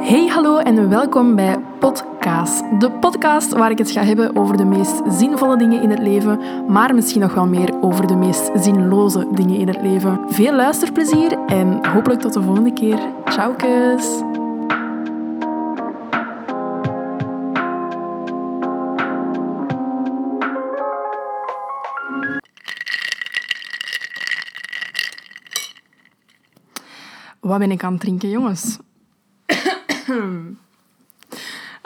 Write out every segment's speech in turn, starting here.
Hey, hallo en welkom bij Podcast. De podcast waar ik het ga hebben over de meest zinvolle dingen in het leven, maar misschien nog wel meer over de meest zinloze dingen in het leven. Veel luisterplezier en hopelijk tot de volgende keer. Ciao, kus! Wat ben ik aan het drinken, jongens?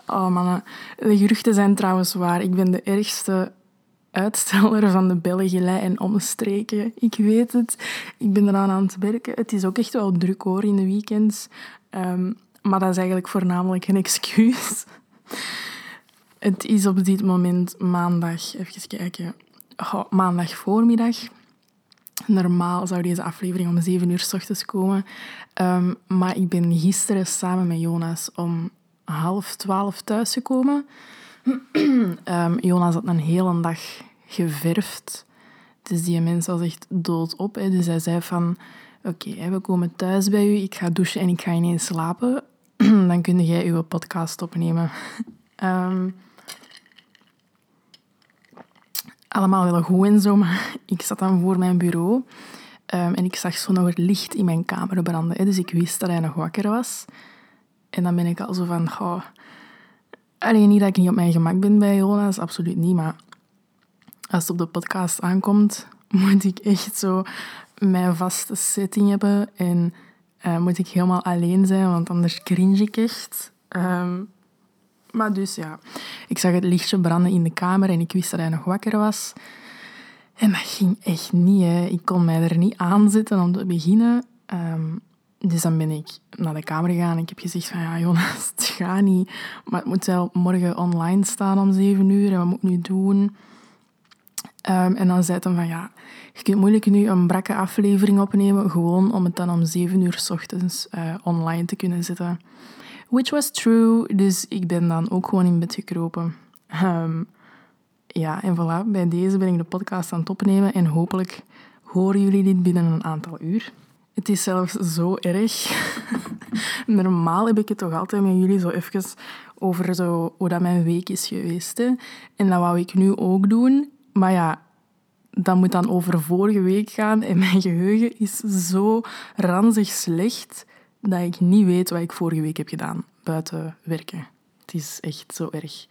Oh mannen, de geruchten zijn trouwens waar. Ik ben de ergste uitsteller van de Belgelij en omstreken. Ik weet het. Ik ben eraan aan het werken. Het is ook echt wel druk hoor in de weekends. Ehm, maar dat is eigenlijk voornamelijk een excuus. Het is op dit moment maandag, even kijken, oh, maandag voormiddag. Normaal zou deze aflevering om 7 uur s ochtends komen. Um, maar ik ben gisteren samen met Jonas om half twaalf thuisgekomen. um, Jonas had een hele dag geverfd. Dus die mens was echt doodop. Hè. Dus hij zei van... Oké, we komen thuis bij u. Ik ga douchen en ik ga ineens slapen. Dan kun jij uw podcast opnemen. um, allemaal wel goed en zo, maar ik zat dan voor mijn bureau um, en ik zag zo nog het licht in mijn kamer branden. Dus ik wist dat hij nog wakker was. En dan ben ik al zo van, goh... Alleen niet dat ik niet op mijn gemak ben bij Jonas, absoluut niet, maar als het op de podcast aankomt, moet ik echt zo mijn vaste setting hebben en uh, moet ik helemaal alleen zijn, want anders cringe ik echt. Um, maar dus ja, ik zag het lichtje branden in de kamer en ik wist dat hij nog wakker was. En dat ging echt niet. Ik kon mij er niet aan zitten om te beginnen. Um, dus dan ben ik naar de kamer gegaan en ik heb gezegd van ja Jonas, het gaat niet. Maar het moet wel morgen online staan om zeven uur en wat moet ik nu doen? Um, en dan zei hij van ja, je kunt moeilijk nu een brakke aflevering opnemen, gewoon om het dan om zeven uur s ochtends uh, online te kunnen zetten. Which was true, dus ik ben dan ook gewoon in bed gekropen. Um, ja, en voilà, bij deze ben ik de podcast aan het opnemen en hopelijk horen jullie dit binnen een aantal uur. Het is zelfs zo erg. Normaal heb ik het toch altijd met jullie zo even over zo, hoe dat mijn week is geweest. En dat wou ik nu ook doen. Maar ja, dat moet dan over vorige week gaan. En mijn geheugen is zo ranzig slecht dat ik niet weet wat ik vorige week heb gedaan buiten werken. Het is echt zo erg.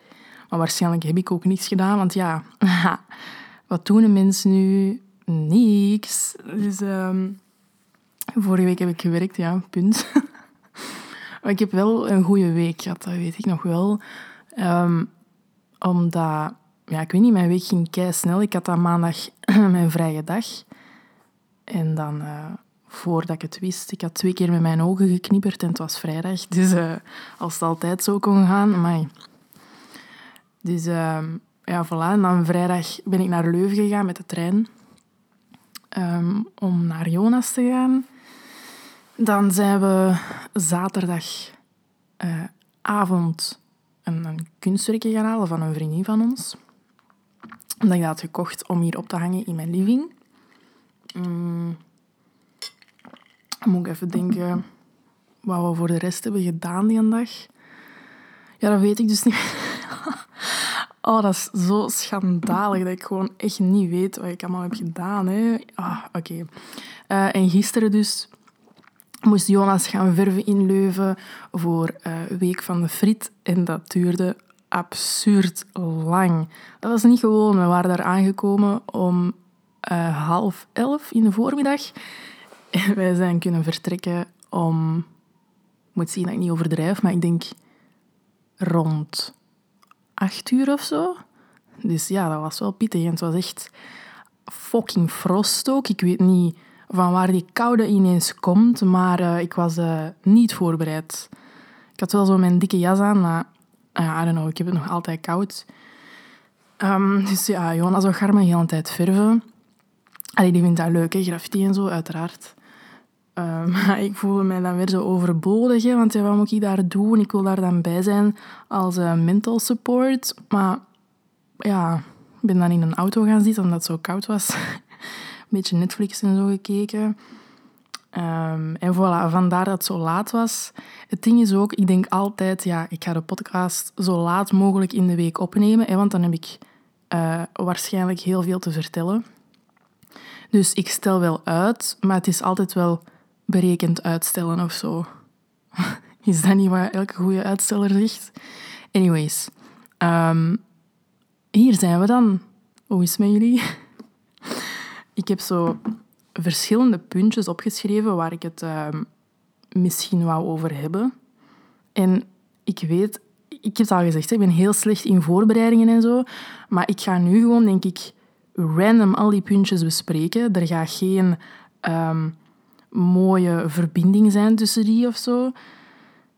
Maar waarschijnlijk heb ik ook niets gedaan, want ja, wat doen de mensen nu? Niks. Dus um, vorige week heb ik gewerkt, ja, punt. maar ik heb wel een goede week gehad, dat weet ik nog wel. Um, omdat, ja, ik weet niet, mijn week ging kei snel. Ik had dan maandag mijn vrije dag. En dan... Uh, voordat ik het wist. Ik had twee keer met mijn ogen geknipperd en het was vrijdag. Dus uh, als het altijd zo kon gaan, amai. Dus uh, ja, voilà. En dan vrijdag ben ik naar Leuven gegaan met de trein. Um, om naar Jonas te gaan. Dan zijn we zaterdagavond uh, een, een kunstwerkje gaan halen van een vriendin van ons. Dat ik dat had gekocht om hier op te hangen in mijn living. Mm. Dan moet ik even denken wat we voor de rest hebben gedaan die dag. Ja, dat weet ik dus niet. Oh, dat is zo schandalig dat ik gewoon echt niet weet wat ik allemaal heb gedaan. Hè. Ah, oké. Uh, en gisteren dus moest Jonas gaan verven in Leuven voor uh, Week van de Friet. En dat duurde absurd lang. Dat was niet gewoon. We waren daar aangekomen om uh, half elf in de voormiddag. Wij zijn kunnen vertrekken om... Ik moet zien dat ik niet overdrijf, maar ik denk rond acht uur of zo. Dus ja, dat was wel pittig. En het was echt fucking frost ook. Ik weet niet van waar die koude ineens komt, maar uh, ik was uh, niet voorbereid. Ik had wel zo mijn dikke jas aan, maar uh, I don't know, ik heb het nog altijd koud. Um, dus ja, Jonas zou Garme de hele tijd verven. Allee, die vindt dat leuk, hè? graffiti en zo, uiteraard. Uh, maar ik voelde mij dan weer zo overbodig, hè, want ja, wat moet ik daar doen? Ik wil daar dan bij zijn als uh, mental support. Maar ja, ik ben dan in een auto gaan zitten omdat het zo koud was. een beetje Netflix en zo gekeken. Ehm, en voilà, vandaar dat het zo laat was. Het ding is ook, ik denk altijd, ja, ik ga de podcast zo laat mogelijk in de week opnemen, hè, want dan heb ik uh, waarschijnlijk heel veel te vertellen. Dus ik stel wel uit, maar het is altijd wel berekend uitstellen of zo. Is dat niet wat elke goede uitsteller zegt? Anyways, um, hier zijn we dan. Hoe is het met jullie? ik heb zo verschillende puntjes opgeschreven waar ik het um, misschien wou over hebben. En ik weet, ik heb het al gezegd, ik ben heel slecht in voorbereidingen en zo. Maar ik ga nu gewoon, denk ik, random al die puntjes bespreken. Er gaat geen um, mooie verbinding zijn tussen die of zo.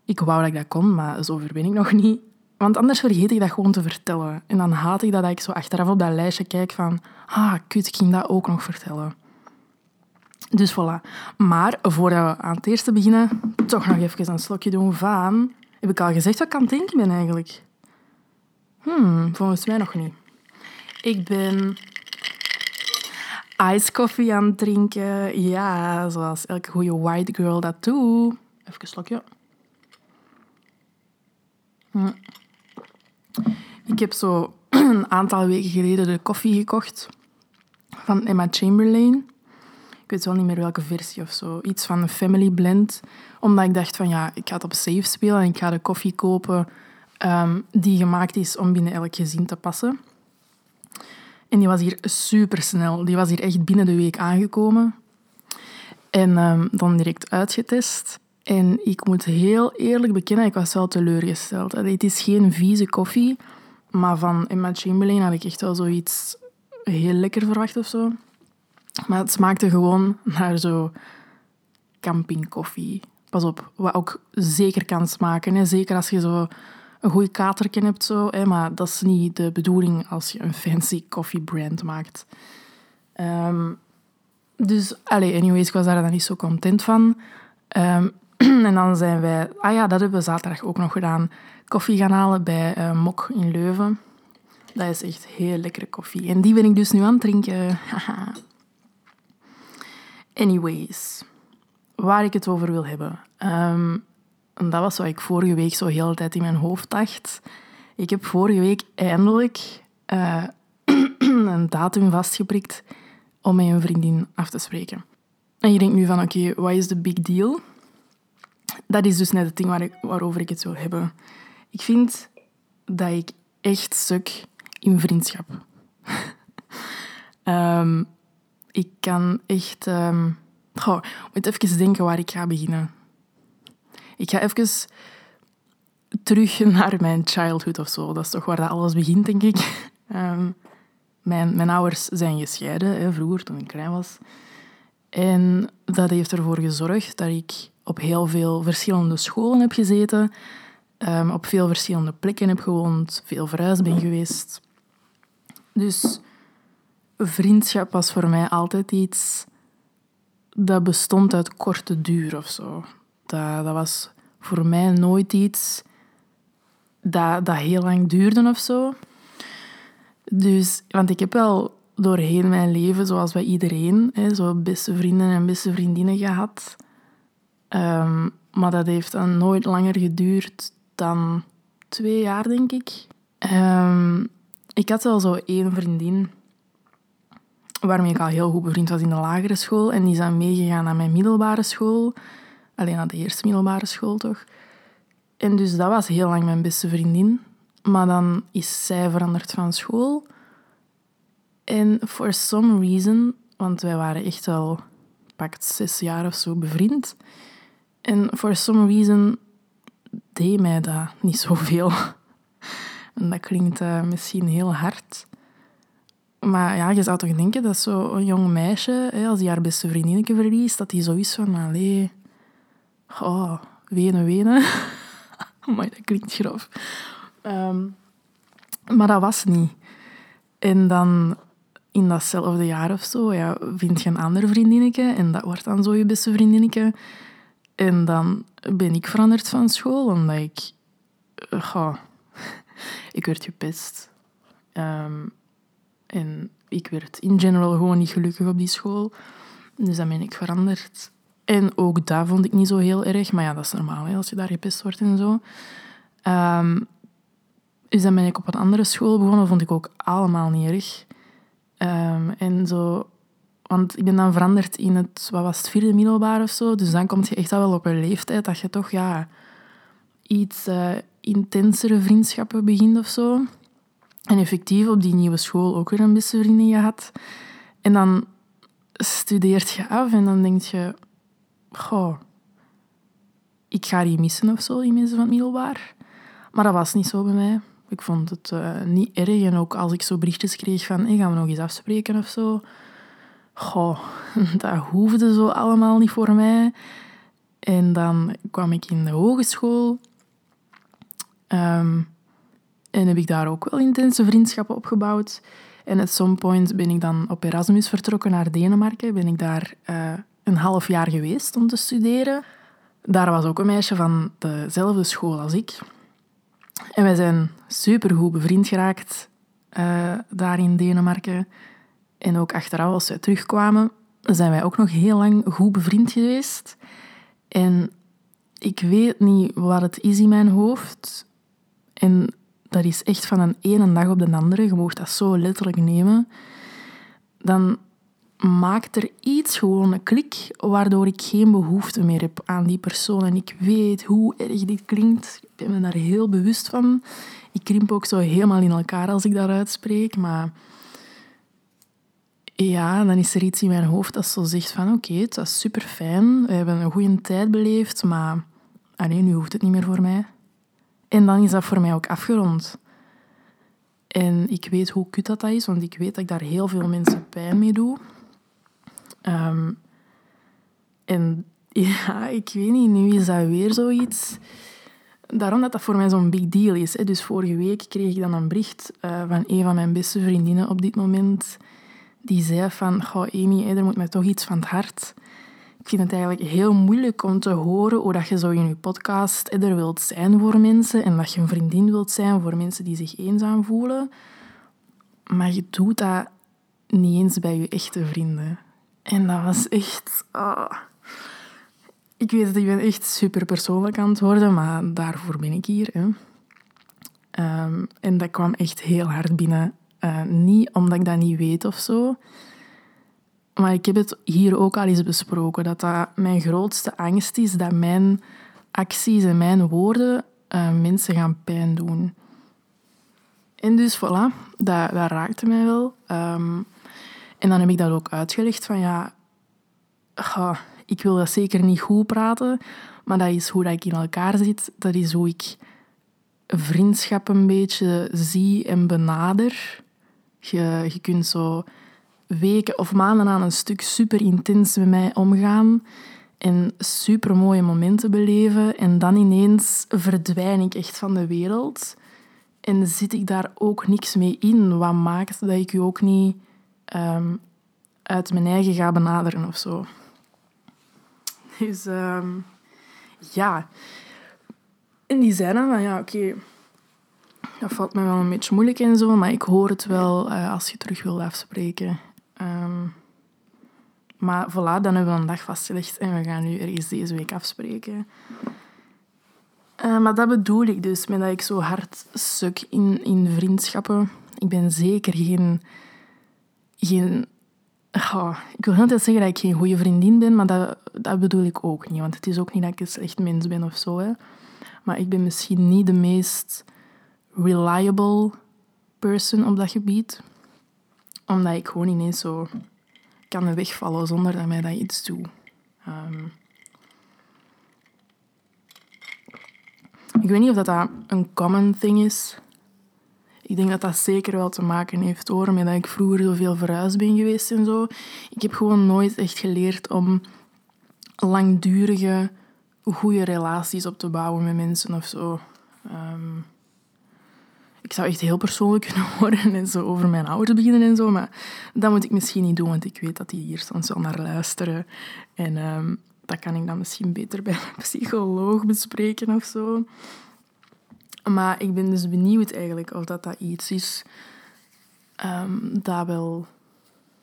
Ik wou dat ik dat kon, maar zover ben ik nog niet. Want anders vergeet ik dat gewoon te vertellen. En dan haat ik dat, dat ik zo achteraf op dat lijstje kijk van... Ah, kut, ik ging dat ook nog vertellen. Dus voilà. Maar voordat we aan het eerste beginnen, toch nog even een slokje doen van... Heb ik al gezegd wat ik aan het denken ben eigenlijk? Hmm, volgens mij nog niet. Ik ben ice coffee aan het drinken. Ja, zoals elke goede white girl dat doet. Even een slokje. Hm. Ik heb zo een aantal weken geleden de koffie gekocht van Emma Chamberlain. Ik weet wel niet meer welke versie of zo. Iets van een family blend. Omdat ik dacht van ja, ik ga het op safe spelen en ik ga de koffie kopen um, die gemaakt is om binnen elk gezin te passen. En die was hier super snel. Die was hier echt binnen de week aangekomen. En um, dan direct uitgetest. En ik moet heel eerlijk bekennen, ik was wel teleurgesteld. Het is geen vieze koffie, maar van Emma Chamberlain had ik echt wel zoiets heel lekker verwacht of zo. Maar het smaakte gewoon naar zo campingkoffie. Pas op, wat ook zeker kan smaken. Hè. Zeker als je zo een goede katerken hebt. Zo, hè. Maar dat is niet de bedoeling als je een fancy coffee brand maakt. Um, dus, allez, anyways, ik was daar dan niet zo content van. Um, en dan zijn wij... Ah ja, dat hebben we zaterdag ook nog gedaan. Koffie gaan halen bij uh, Mok in Leuven. Dat is echt heel lekkere koffie. En die ben ik dus nu aan het drinken. Anyways, waar ik het over wil hebben. Um, en dat was wat ik vorige week zo heel de tijd in mijn hoofd dacht. Ik heb vorige week eindelijk uh, een datum vastgeprikt om met een vriendin af te spreken. En je denkt nu van, oké, okay, wat is de big deal? Dat is dus net het ding waar ik, waarover ik het wil hebben. Ik vind dat ik echt stuk in vriendschap. um, ik kan echt... Um, moet even denken waar ik ga beginnen. Ik ga even terug naar mijn childhood of zo. Dat is toch waar dat alles begint, denk ik. Um, mijn, mijn ouders zijn gescheiden, hè, vroeger, toen ik klein was. En dat heeft ervoor gezorgd dat ik op heel veel verschillende scholen heb gezeten, um, op veel verschillende plekken heb gewoond, veel verhuisd ben geweest. Dus vriendschap was voor mij altijd iets dat bestond uit korte duur of zo. Dat, dat was voor mij nooit iets dat, dat heel lang duurde of zo. Dus, want ik heb wel doorheen mijn leven, zoals bij iedereen, hè, zo beste vrienden en beste vriendinnen gehad. Um, maar dat heeft dan nooit langer geduurd dan twee jaar, denk ik. Um, ik had wel zo één vriendin waarmee ik al heel goed bevriend was in de lagere school. En die is dan meegegaan naar mijn middelbare school. Alleen naar de eerste middelbare school, toch? En dus dat was heel lang mijn beste vriendin. Maar dan is zij veranderd van school. En for some reason, want wij waren echt al pakt zes jaar of zo bevriend. En for some reason deed mij dat niet zoveel. En dat klinkt uh, misschien heel hard. Maar ja, je zou toch denken dat zo'n jong meisje, als die haar beste vriendinnetje verliest, dat die zo is van, allee, oh, wenen, wenen. maar dat klinkt grof. Um, maar dat was niet. En dan in datzelfde jaar of zo ja, vind je een ander vriendinnetje en dat wordt dan zo je beste vriendinnetje. En dan ben ik veranderd van school, omdat ik... Uh, ik werd gepest. Um, en ik werd in general gewoon niet gelukkig op die school. Dus dan ben ik veranderd. En ook dat vond ik niet zo heel erg. Maar ja, dat is normaal hè, als je daar gepest wordt en zo. Ehm, dus dan ben ik op een andere school begonnen. vond ik ook allemaal niet erg. Ehm, en zo... Want ik ben dan veranderd in het, wat was het, vierde middelbaar of zo. Dus dan kom je echt al wel op een leeftijd dat je toch ja, iets uh, intensere vriendschappen begint of zo. En effectief op die nieuwe school ook weer een beste vriendin gehad. En dan studeert je af en dan denk je... Goh, ik ga die missen of zo, die mensen van het middelbaar. Maar dat was niet zo bij mij. Ik vond het uh, niet erg. En ook als ik zo berichtjes kreeg van... Hey, gaan we nog eens afspreken of zo? Goh, dat hoefde zo allemaal niet voor mij. En dan kwam ik in de hogeschool. Um, en heb ik daar ook wel intense vriendschappen opgebouwd. En at some point ben ik dan op Erasmus vertrokken naar Denemarken. Ben ik daar uh, een half jaar geweest om te studeren. Daar was ook een meisje van dezelfde school als ik. En wij zijn supergoed bevriend geraakt uh, daar in Denemarken. En ook achteraf, als wij terugkwamen, zijn wij ook nog heel lang goed bevriend geweest. En ik weet niet wat het is in mijn hoofd. En dat is echt van een ene dag op de andere, je mag dat zo letterlijk nemen, dan maakt er iets gewoon een klik waardoor ik geen behoefte meer heb aan die persoon. En ik weet hoe erg dit klinkt. Ik ben me daar heel bewust van. Ik krimp ook zo helemaal in elkaar als ik dat uitspreek. Maar ja, dan is er iets in mijn hoofd dat zo zegt van oké, het was super fijn. We hebben een goede tijd beleefd, maar alleen nu hoeft het niet meer voor mij. En dan is dat voor mij ook afgerond. En ik weet hoe kut dat, dat is, want ik weet dat ik daar heel veel mensen pijn mee doe. Ehm, en ja, ik weet niet, nu is dat weer zoiets. Daarom dat dat voor mij zo'n big deal is. Hè. Dus vorige week kreeg ik dan een bericht uh, van een van mijn beste vriendinnen op dit moment. Die zei van, goh Amy, er moet mij toch iets van het hart. Ik vind het eigenlijk heel moeilijk om te horen hoe dat je zo in je podcast er wilt zijn voor mensen en dat je een vriendin wilt zijn voor mensen die zich eenzaam voelen. Maar je doet dat niet eens bij je echte vrienden. En dat was echt... Oh. Ik weet dat ik ben echt super persoonlijk aan het worden, maar daarvoor ben ik hier. Um, en dat kwam echt heel hard binnen. Uh, niet omdat ik dat niet weet of zo, maar ik heb het hier ook al eens besproken, dat dat mijn grootste angst is, dat mijn acties en mijn woorden uh, mensen gaan pijn doen. En dus voilà, dat, raakte mij wel. Um, en dan heb ik dat ook uitgelegd van ja, ik wil dat zeker niet goed praten, maar dat is hoe dat ik in elkaar zit. Dat is hoe ik vriendschap een beetje zie en benader. Je, je kunt zo weken of maanden aan een stuk super intens met mij omgaan en super mooie momenten beleven. En dan ineens verdwijn ik echt van de wereld. En zit ik daar ook niks mee in, wat maakt dat ik u ook niet um, uit mijn eigen ga benaderen of zo. Dus um, ja. En die zei dan van ja, oké, dat valt me wel een beetje moeilijk en zo, maar ik hoor het wel uh, als je terug wilt afspreken. Um, maar voilà, dan hebben we een dag vastgelegd en we gaan nu ergens deze week afspreken. Uh, maar dat bedoel ik dus, met dat ik zo hard suk in, in vriendschappen. Ik ben zeker geen... geen ik wil altijd zeggen dat ik geen goede vriendin ben, maar dat, dat bedoel ik ook niet. Want het is ook niet dat ik een slecht mens ben of zo. Hè. Maar ik ben misschien niet de meest reliable person op dat gebied omdat ik gewoon ineens zo kan wegvallen zonder dat mij dat iets doet. Um, ik weet niet of dat, dat een common thing is. Ik denk dat dat zeker wel te maken heeft hoor, met dat ik vroeger zoveel verhuisd ben geweest en zo. Ik heb gewoon nooit echt geleerd om langdurige, goede relaties op te bouwen met mensen of zo. Um, ik zou echt heel persoonlijk kunnen worden en zo over mijn ouders beginnen en zo. Maar dat moet ik misschien niet doen, want ik weet dat die hier soms wel naar luisteren. En um, dat kan ik dan misschien beter bij een psycholoog bespreken of zo. Maar ik ben dus benieuwd eigenlijk of dat, dat iets is um, dat, wel,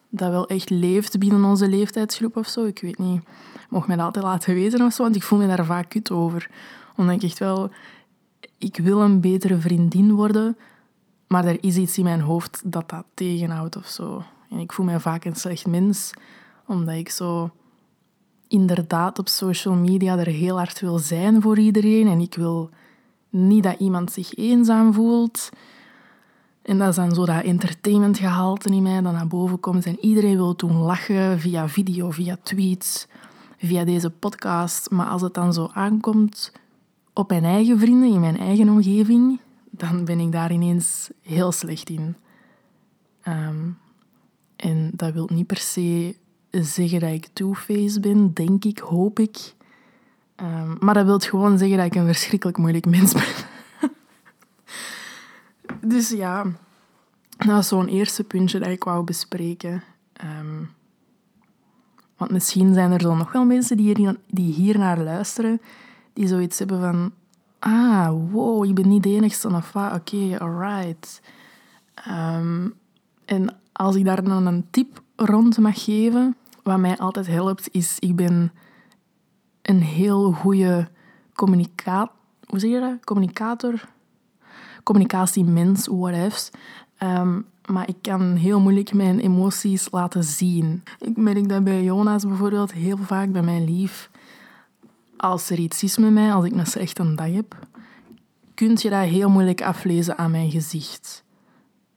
dat wel echt leeft binnen onze leeftijdsgroep of zo. Ik weet niet. mocht mij dat altijd laten weten of zo, want ik voel me daar vaak kut over. Omdat ik echt wel... Ik wil een betere vriendin worden, maar er is iets in mijn hoofd dat dat tegenhoudt of zo. En ik voel me vaak een slecht mens, omdat ik zo inderdaad op social media er heel hard wil zijn voor iedereen. En ik wil niet dat iemand zich eenzaam voelt. En dat is dan zo dat entertainmentgehalte in mij dat naar boven komt. En iedereen wil toen lachen via video, via tweets, via deze podcast. Maar als het dan zo aankomt op mijn eigen vrienden, in mijn eigen omgeving, dan ben ik daar ineens heel slecht in. Ehm, en dat wil niet per se zeggen dat ik two-faced ben, denk ik, hoop ik. Um, maar dat wil gewoon zeggen dat ik een verschrikkelijk moeilijk mens ben. dus ja, dat was zo'n eerste puntje dat ik wou bespreken. Um, want misschien zijn er zo nog wel mensen die hier, die hier naar luisteren, die zoiets hebben van... Ah, wow, ik ben niet de enigste wat? Oké, alright. Um, en als ik daar dan een tip rond mag geven, wat mij altijd helpt, is ik ben een heel goede communicator. Hoe zeg je dat? Communicator? Communicatiemens, whatever. Um, maar ik kan heel moeilijk mijn emoties laten zien. Ik merk dat bij Jonas bijvoorbeeld heel vaak bij mijn lief. Als er iets is met mij, als ik een dag heb, kun je dat heel moeilijk aflezen aan mijn gezicht.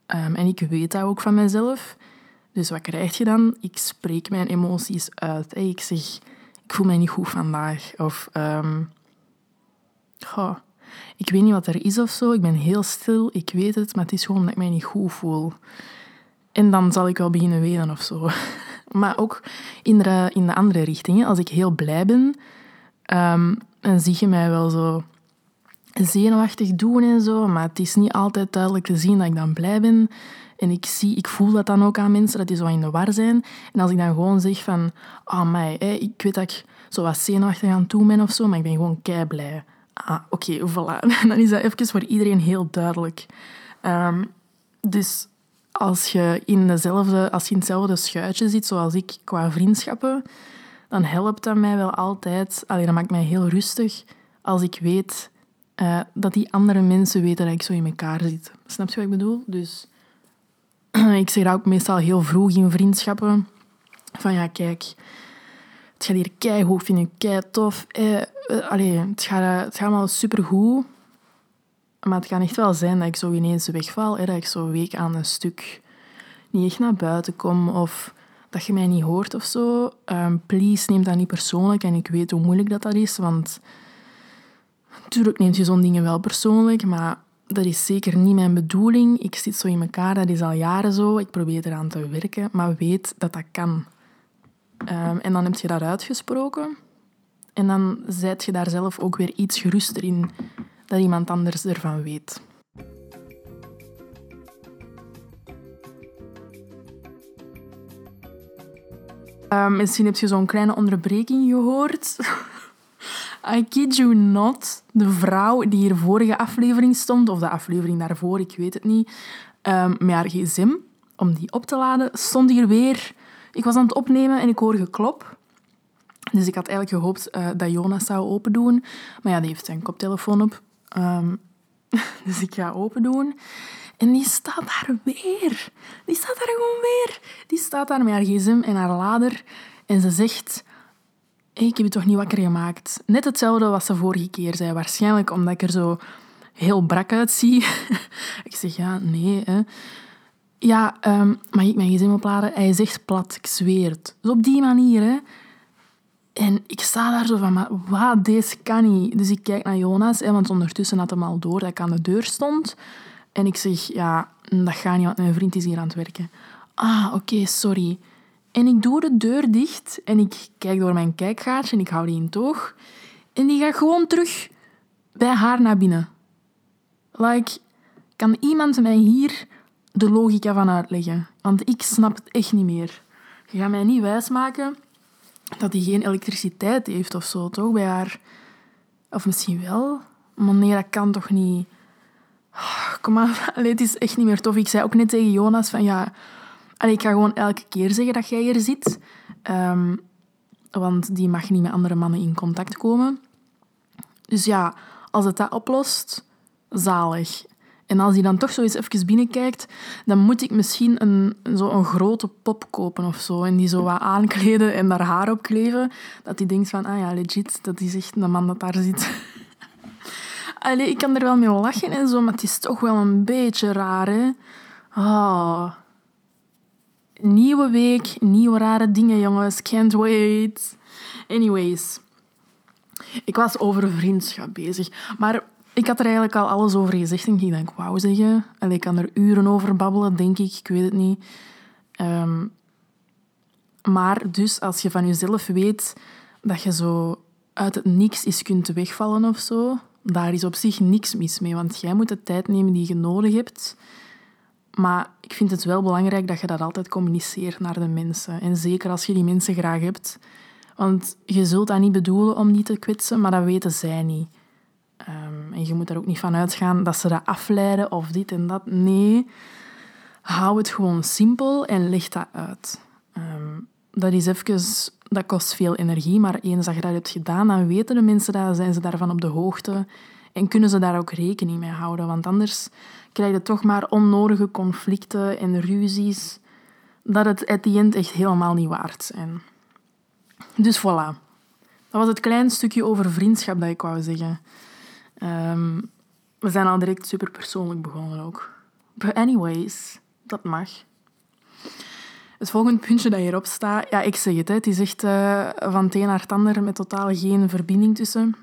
Um, en ik weet dat ook van mezelf. Dus wat krijg je dan? Ik spreek mijn emoties uit. Ik zeg, voel mij niet goed vandaag. Of, um, ik weet niet wat er is of zo. Ik ben heel stil, ik weet het, maar het is gewoon dat ik mij niet goed voel. En dan zal ik wel beginnen wenen of zo. Maar ook in de, in de andere richting. Als ik heel blij ben, um, dan zie je mij wel zo zenuwachtig doen en zo. Maar het is niet altijd duidelijk te zien dat ik dan blij ben. En ik, zie, ik voel dat dan ook aan mensen, dat die zo in de war zijn. En als ik dan gewoon zeg van... Ah, mij, ik weet dat ik zo wat zenuwachtig aan toe ben of zo, maar ik ben gewoon kei blij. Ah, oké, voilà. Dan is dat even voor iedereen heel duidelijk. Um, dus als je, in dezelfde, als je in hetzelfde schuitje zit, zoals ik, qua vriendschappen, dan helpt dat mij wel altijd... Alleen dat maakt mij heel rustig als ik weet uh, dat die andere mensen weten dat ik zo in elkaar zit. Snap je wat ik bedoel? Dus ik zeg dat ook meestal heel vroeg in vriendschappen. Van ja, kijk, het gaat hier keigoed, vind ik tof. Eh, eh, allee, het gaat, het gaat allemaal supergoed. Maar het kan echt wel zijn dat ik zo ineens wegval. Hè, dat ik zo een week aan een stuk niet echt naar buiten kom. Of dat je mij niet hoort of zo. Um, please, neem dat niet persoonlijk. En ik weet hoe moeilijk dat, dat is. Want natuurlijk neemt je zo'n dingen wel persoonlijk. Maar dat is zeker niet mijn bedoeling. Ik zit zo in elkaar, dat is al jaren zo. Ik probeer eraan te werken, maar weet dat dat kan. Um, en dan heb je dat uitgesproken. En dan zijt je daar zelf ook weer iets geruster in dat iemand anders ervan weet. Um, misschien heb je zo'n kleine onderbreking gehoord. I kid you not. De vrouw die hier vorige aflevering stond, of de aflevering daarvoor, ik weet het niet, um, met haar gsm, om die op te laden, stond hier weer. Ik was aan het opnemen en ik hoor geklop. Dus ik had eigenlijk gehoopt uh, dat Jonas zou open doen. Maar ja, die heeft zijn koptelefoon op. Um, dus ik ga open doen. En die staat daar weer. Die staat daar gewoon weer. Die staat daar met haar gsm en haar lader. En ze zegt ik heb je toch niet wakker gemaakt. Net hetzelfde wat ze vorige keer zei. Waarschijnlijk omdat ik er zo heel brak uitzie. ik zeg, ja, nee. Ja, um, mag ik mijn gezin opladen? Hij zegt plat, ik zweer het. Dus op die manier. En ik sta daar zo van, maar wat, deze kan niet. Dus ik kijk naar Jonas, hè, want ondertussen had hem al door dat ik aan de deur stond. En ik zeg, ja, dat gaat niet, want mijn vriend is hier aan het werken. Ah, oké, sorry. En ik doe de deur dicht en ik kijk door mijn kijkgaatje en ik hou die in toog. En die gaat gewoon terug bij haar naar binnen. Like, kan iemand mij hier de logica van uitleggen? Want ik snap het echt niet meer. Je gaat mij niet wijsmaken dat hij geen elektriciteit heeft of zo, toch? Bij haar. Of misschien wel. Maar nee, dat kan toch niet. Oh, kom maar, het is echt niet meer tof. Ik zei ook net tegen Jonas van ja Allee, ik ga gewoon elke keer zeggen dat jij hier zit. Um, want die mag niet met andere mannen in contact komen. Dus ja, als het dat oplost, zalig. En als hij dan toch zo eens even binnenkijkt, dan moet ik misschien een, zo een grote pop kopen of zo. En die zo wat aankleden en daar haar op kleven. Dat hij denkt van, ah ja, legit, dat is echt een man dat daar zit. Allee, ik kan er wel mee lachen en zo, maar het is toch wel een beetje raar, hè. Ah. Nieuwe week, nieuwe rare dingen, jongens. Can't wait. Anyways. Ik was over vriendschap bezig. Maar ik had er eigenlijk al alles over gezegd en ik denk, wauw zeggen. En ik kan er uren over babbelen, denk ik. Ik weet het niet. Ehm, maar dus, als je van jezelf weet dat je zo uit het niks eens kunt wegvallen of zo, daar is op zich niks mis mee. Want jij moet de tijd nemen die je nodig hebt. Maar ik vind het wel belangrijk dat je dat altijd communiceert naar de mensen. En zeker als je die mensen graag hebt. Want je zult dat niet bedoelen om die te kwetsen, maar dat weten zij niet. Ehm, en je moet er ook niet van uitgaan dat ze dat afleiden of dit en dat. Nee, hou het gewoon simpel en leg dat uit. Ehm, dat is even, dat kost veel energie, maar eens dat je dat hebt gedaan, dan weten de mensen dat, zijn ze daarvan op de hoogte en kunnen ze daar ook rekening mee houden. Want anders krijg je toch maar onnodige conflicten en ruzies, dat het at the echt helemaal niet waard zijn. Dus voilà. Dat was het klein stukje over vriendschap dat ik wou zeggen. Ehm, we zijn al direct super persoonlijk begonnen ook. But anyways, dat mag. Het volgende puntje dat hierop staat, ja, ik zeg het, het is echt uh, van het een naar het ander met totaal geen verbinding tussen.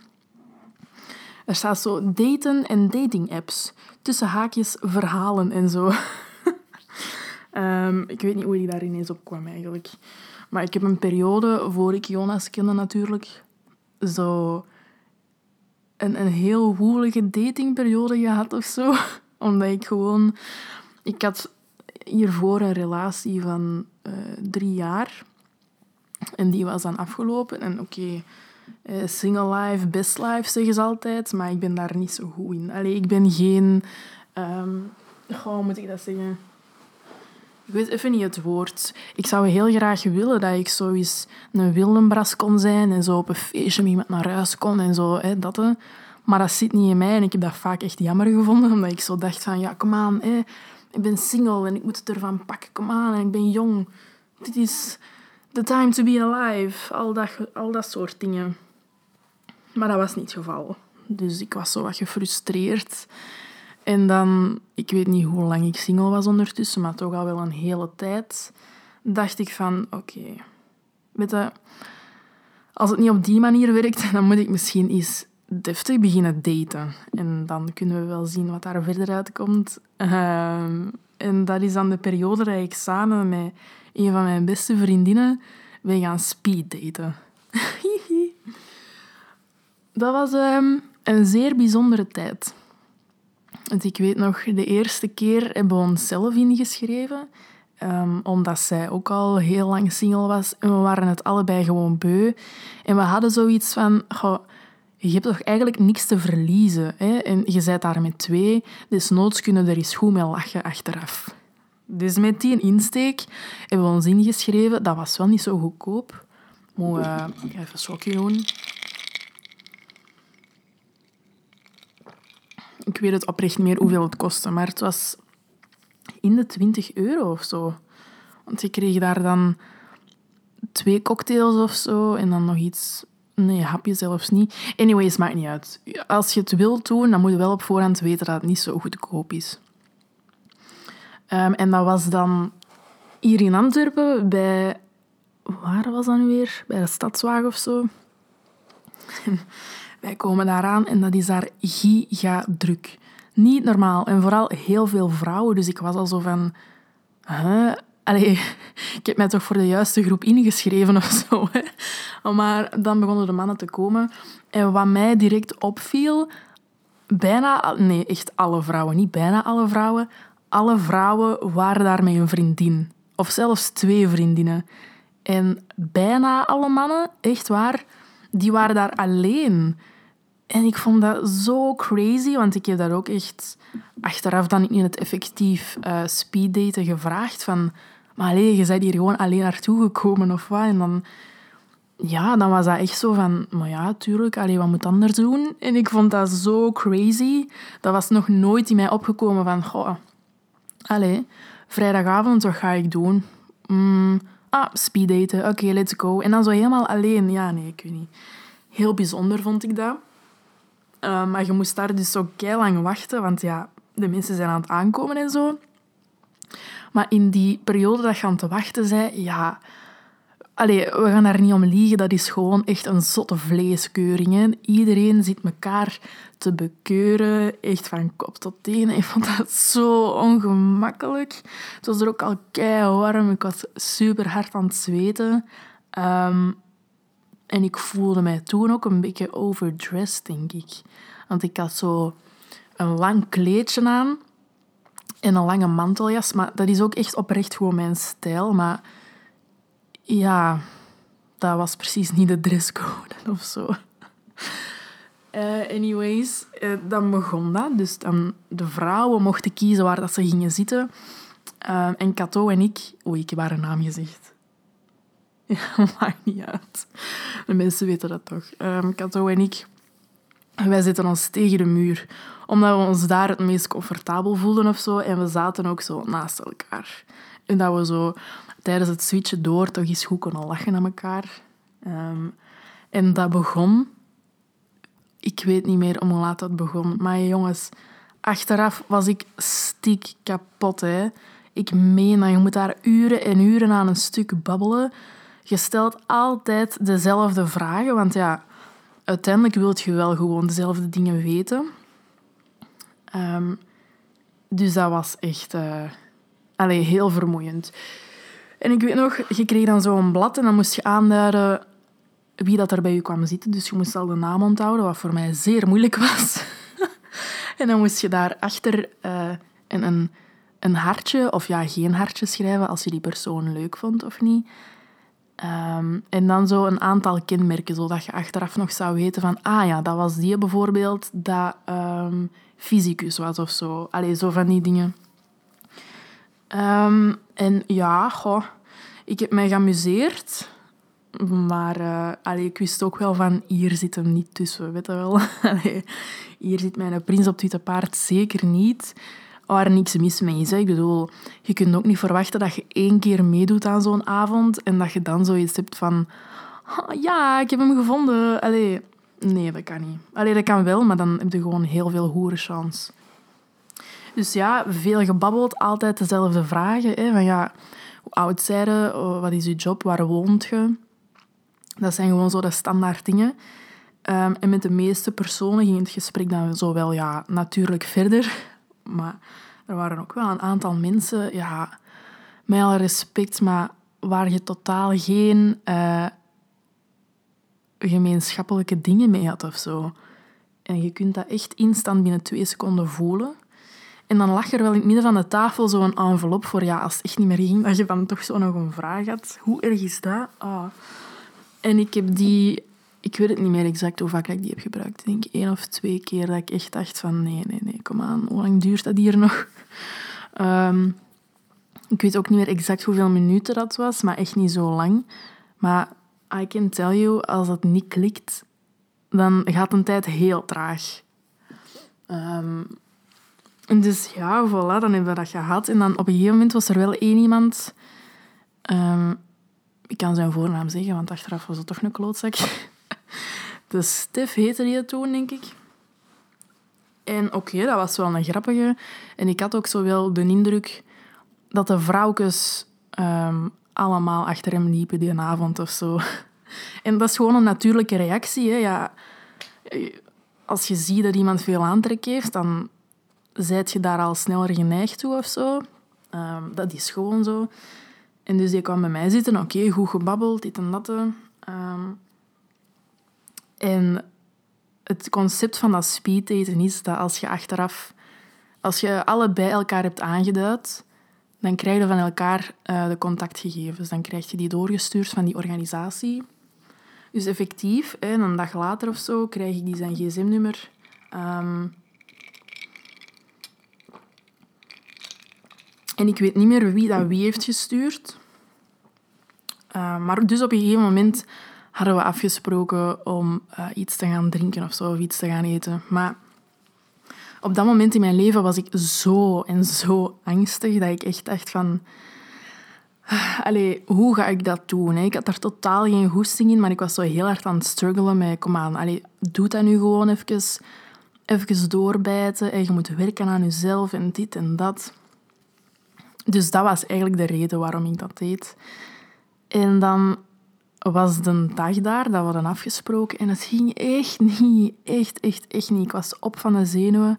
Er staat zo daten en dating apps. Tussen haakjes verhalen en zo. um, ik weet niet hoe die daar ineens op kwam eigenlijk. Maar ik heb een periode, voor ik Jonas kende natuurlijk, zo een, een heel woelige datingperiode gehad of zo. Omdat ik gewoon... Ik had hiervoor een relatie van uh, drie jaar. En die was dan afgelopen. En oké, uh, single life, best life zeggen ze altijd. Maar ik ben daar niet zo goed in. Allee, ik ben geen... Um, hoe moet ik dat zeggen? Ik weet even niet het woord. Ik zou heel graag willen dat ik zo eens een wildenbras kon zijn en zo op een feestje met iemand naar huis kon en zo. Hè, dat, Maar dat zit niet in mij en ik heb dat vaak echt jammer gevonden, omdat ik zo dacht van, ja, kom aan, hè, ik ben single en ik moet het ervan pakken, kom aan, en ik ben jong. Dit is the time to be alive. Al dat, al dat soort dingen. Maar dat was niet het geval. Dus ik was zo wat gefrustreerd. En dan, ik weet niet hoe lang ik single was ondertussen, maar toch al wel een hele tijd, dacht ik van, oké, okay, als het niet op die manier werkt, dan moet ik misschien eens deftig beginnen daten. En dan kunnen we wel zien wat daar verder uitkomt. Uh, en dat is dan de periode dat ik samen met een van mijn beste vriendinnen ben gaan speeddaten. dat was um, een zeer bijzondere tijd. Want ik weet nog, de eerste keer hebben we onszelf ingeschreven. Um, omdat zij ook al heel lang single was. En we waren het allebei gewoon beu. En we hadden zoiets van... Je hebt toch eigenlijk niks te verliezen. Hè? En je bent daar met twee. Dus noods kunnen er eens goed mee lachen achteraf. Dus met die insteek hebben we ons ingeschreven. Dat was wel niet zo goedkoop. Moet uh, even een slokje doen. Ik weet het oprecht meer hoeveel het kostte, maar het was in de 20 euro of zo. Want je kreeg daar dan twee cocktails of zo en dan nog iets. Nee, hapje zelfs niet. Anyways, maakt niet uit. Als je het wilt doen, dan moet je wel op voorhand weten dat het niet zo goedkoop is. Um, en dat was dan hier in Antwerpen bij. Waar was dat nu weer? Bij de Stadswagen of zo. Wij komen daaraan en dat is daar giga druk. Niet normaal. En vooral heel veel vrouwen. Dus ik was al zo van... Huh? Allee, ik heb mij toch voor de juiste groep ingeschreven of zo. Hè? Maar dan begonnen de mannen te komen. En wat mij direct opviel... Bijna... Nee, echt alle vrouwen. Niet bijna alle vrouwen. Alle vrouwen waren daar met een vriendin. Of zelfs twee vriendinnen. En bijna alle mannen, echt waar, die waren daar alleen. En ik vond dat zo crazy, want ik heb daar ook echt achteraf dan in het effectief uh, speeddaten gevraagd van... Maar alleen, je bent hier gewoon alleen naartoe gekomen of wat? En dan... ja, dan was dat echt zo van, maar ja, tuurlijk, allee, wat moet anders doen? En ik vond dat zo crazy. Dat was nog nooit in mij opgekomen van, goh, allee, vrijdagavond, wat ga ik doen? Mm, ah, speeddaten, oké, let's go. En dan zo helemaal alleen, ja, nee, ik weet niet. Heel bijzonder vond ik dat. Uh, maar je moest daar dus zo lang wachten, want ja, de mensen zijn aan het aankomen en zo. Maar in die periode dat je aan het wachten zei, ja... Allee, we gaan daar niet om liegen, dat is gewoon echt een zotte vleeskeuring. Iedereen zit elkaar te bekeuren, echt van kop tot teen. Ik vond dat zo ongemakkelijk. Het was er ook al warm. ik was super hard aan het zweten. Um, en ik voelde mij toen ook een beetje overdressed, denk ik. Want ik had zo een lang kleedje aan en een lange manteljas. Maar dat is ook echt oprecht gewoon mijn stijl. Maar ja, dat was precies niet de dresscode of zo. Uh, anyways, uh, dan begon dat. Dus dan de vrouwen mochten kiezen waar dat ze gingen zitten. Uh, en Cato en ik... Oei, ik heb haar naam gezegd. Ja, maakt niet uit. De mensen weten dat toch. Um, Kato en ik, wij zitten ons tegen de muur. Omdat we ons daar het meest comfortabel voelden of zo. En we zaten ook zo naast elkaar. En dat we zo tijdens het switchen door toch eens goed konden lachen aan elkaar. Um, en dat begon... Ik weet niet meer om hoe laat dat begon. Maar jongens, achteraf was ik stiek kapot. Hè. Ik meen dat je moet daar uren en uren aan een stuk babbelen je stelt altijd dezelfde vragen, want ja, uiteindelijk wil je wel gewoon dezelfde dingen weten. Um, dus dat was echt uh, heel vermoeiend. En ik weet nog, je kreeg dan zo'n blad en dan moest je aanduiden wie dat er bij je kwam zitten. Dus je moest al de naam onthouden, wat voor mij zeer moeilijk was. en dan moest je daarachter uh, een, een, een hartje, of ja, geen hartje schrijven als je die persoon leuk vond of niet. Um, en dan zo een aantal kenmerken, zodat je achteraf nog zou weten van... Ah ja, dat was die bijvoorbeeld, dat um, fysicus was of zo. Allee, zo van die dingen. Um, en ja, goh, ik heb mij geamuseerd. Maar uh, allee, ik wist ook wel van, hier zit hem niet tussen, weet je wel. Hier zit mijn prins op het witte paard zeker niet waar niks mis mee is. Ik bedoel, je kunt ook niet verwachten dat je één keer meedoet aan zo'n avond en dat je dan zoiets hebt van... Ja, ik heb hem gevonden. Allee, nee, dat kan niet. Allee, dat kan wel, maar dan heb je gewoon heel veel hoerenchance. Dus ja, veel gebabbeld, altijd dezelfde vragen. Hè, van ja, hoe oud zijn je? Oh, wat is je job? Waar woont je? Dat zijn gewoon zo de standaard dingen. Um, en met de meeste personen ging het gesprek dan zo wel ja, natuurlijk verder. Maar er waren ook wel een aantal mensen, ja, met alle respect, maar waar je totaal geen uh, gemeenschappelijke dingen mee had of zo. En je kunt dat echt instant binnen twee seconden voelen. En dan lag er wel in het midden van de tafel zo'n envelop voor, ja, als het echt niet meer ging, dat je dan toch zo nog een vraag had. Hoe erg is dat? Ah. En ik heb die ik weet het niet meer exact hoe vaak ik die heb gebruikt. Ik denk één of twee keer dat ik echt dacht van nee, nee, nee, kom aan. Hoe lang duurt dat hier nog? Um, ik weet ook niet meer exact hoeveel minuten dat was, maar echt niet zo lang. Maar I can tell you, als dat niet klikt, dan gaat een tijd heel traag. Um, dus ja, voilà, dan hebben we dat gehad. En dan op een gegeven moment was er wel één iemand... Um, ik kan zijn voornaam zeggen, want achteraf was het toch een klootzak. De Stef heette die toen, denk ik. En oké, dat was wel een grappige. En ik had ook zo wel de indruk dat de vrouwtjes ehm, allemaal achter hem liepen die avond of zo. En dat is gewoon een natuurlijke reactie. Hè. Ja, als je ziet dat iemand veel aantrek heeft, dan zijt je daar al sneller geneigd toe of zo. Ehm, dat is gewoon zo. En dus die kwam bij mij zitten. Oké, goed gebabbeld, dit en dat. En het concept van dat speeddaten is dat als je achteraf, als je allebei elkaar hebt aangeduid, dan krijg je van elkaar uh, de contactgegevens. Dan krijg je die doorgestuurd van die organisatie. Dus effectief, een dag later of zo, krijg ik die zijn gsm-nummer. Um, en ik weet niet meer wie dat wie heeft gestuurd. Uh, maar dus op een gegeven moment hadden we afgesproken om eh, iets te gaan drinken of zo, of iets te gaan eten. Maar op dat moment in mijn leven was ik zo en zo angstig dat ik echt dacht van... Allee, hoe ga ik dat doen? Ik had daar totaal geen goesting in, maar ik was zo heel hard aan het struggelen met... Kom aan, allee, doe dat nu gewoon even. Even doorbijten en je moet werken aan jezelf en dit en dat. Dus dat was eigenlijk de reden waarom ik dat deed. En dan was de dag daar dat we hadden afgesproken en het ging echt niet. Echt, echt, echt niet. Ik was op van de zenuwen.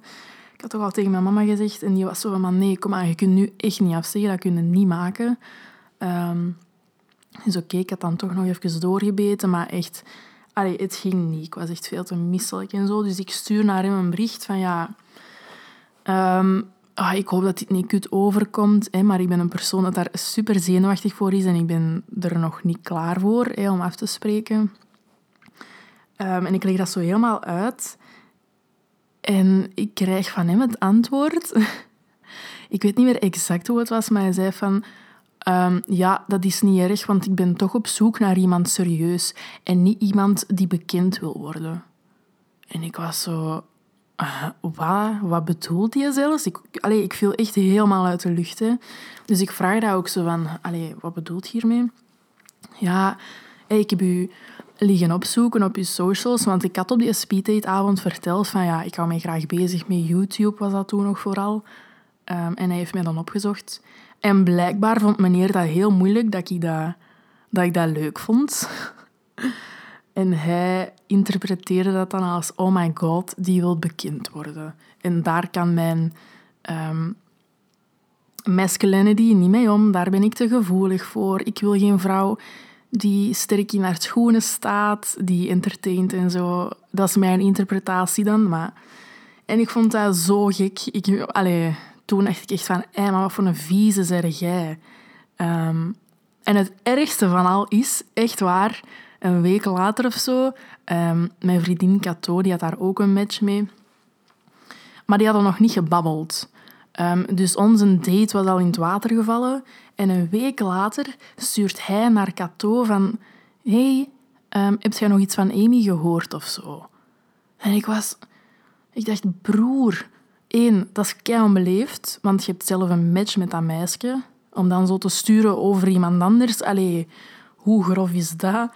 Ik had toch al tegen mijn mama gezegd en die was zo van, nee, kom aan, je kunt nu echt niet afzeggen, dat kun je niet maken. Um, dus oké, ik had dan toch nog even doorgebeten, maar echt, allee, het ging niet. Ik was echt veel te misselijk en zo. Dus ik stuur naar hem een bericht van, ja, um, oh, ik hoop dat dit niet kut overkomt, hè, maar ik ben een persoon dat daar super zenuwachtig voor is en ik ben er nog niet klaar voor hè, om af te spreken. Um, en ik leg dat zo helemaal uit. En ik krijg van hem het antwoord. ik weet niet meer exact hoe het was, maar hij zei van... Um, ja, dat is niet erg, want ik ben toch op zoek naar iemand serieus en niet iemand die bekend wil worden. En ik was zo... Uh, wat, wat bedoelt hij zelfs? Ik, ik viel echt helemaal uit de lucht. Hè. Dus ik vraag daar ook zo van, allee, wat bedoelt hiermee? Ja, ik heb u liggen opzoeken op je socials, want ik had op die speeddate-avond verteld van, ja, ik hou mij graag bezig met YouTube, was dat toen nog vooral. Um, en hij heeft mij dan opgezocht. En blijkbaar vond meneer dat heel moeilijk dat ik dat, dat, ik dat leuk vond. En hij interpreteerde dat dan als: oh my god, die wil bekend worden. En daar kan mijn um, masculinity niet mee om. Daar ben ik te gevoelig voor. Ik wil geen vrouw die sterk in haar schoenen staat, die entertaint en zo. Dat is mijn interpretatie dan. Maar... En ik vond dat zo gek. Ik, allee, toen dacht ik echt van, hey, maar wat voor een vieze zeg jij? Um, en het ergste van al is, echt waar, een week later of zo, um, mijn vriendin Cato, die had daar ook een match mee. Maar die hadden nog niet gebabbeld. Um, dus onze date was al in het water gevallen. En een week later stuurt hij naar Cato van... hey, um, heb jij nog iets van Amy gehoord of zo? En ik was... Ik dacht, broer... één, dat is kei onbeleefd, want je hebt zelf een match met dat meisje. Om dan zo te sturen over iemand anders. Allee, hoe grof is dat?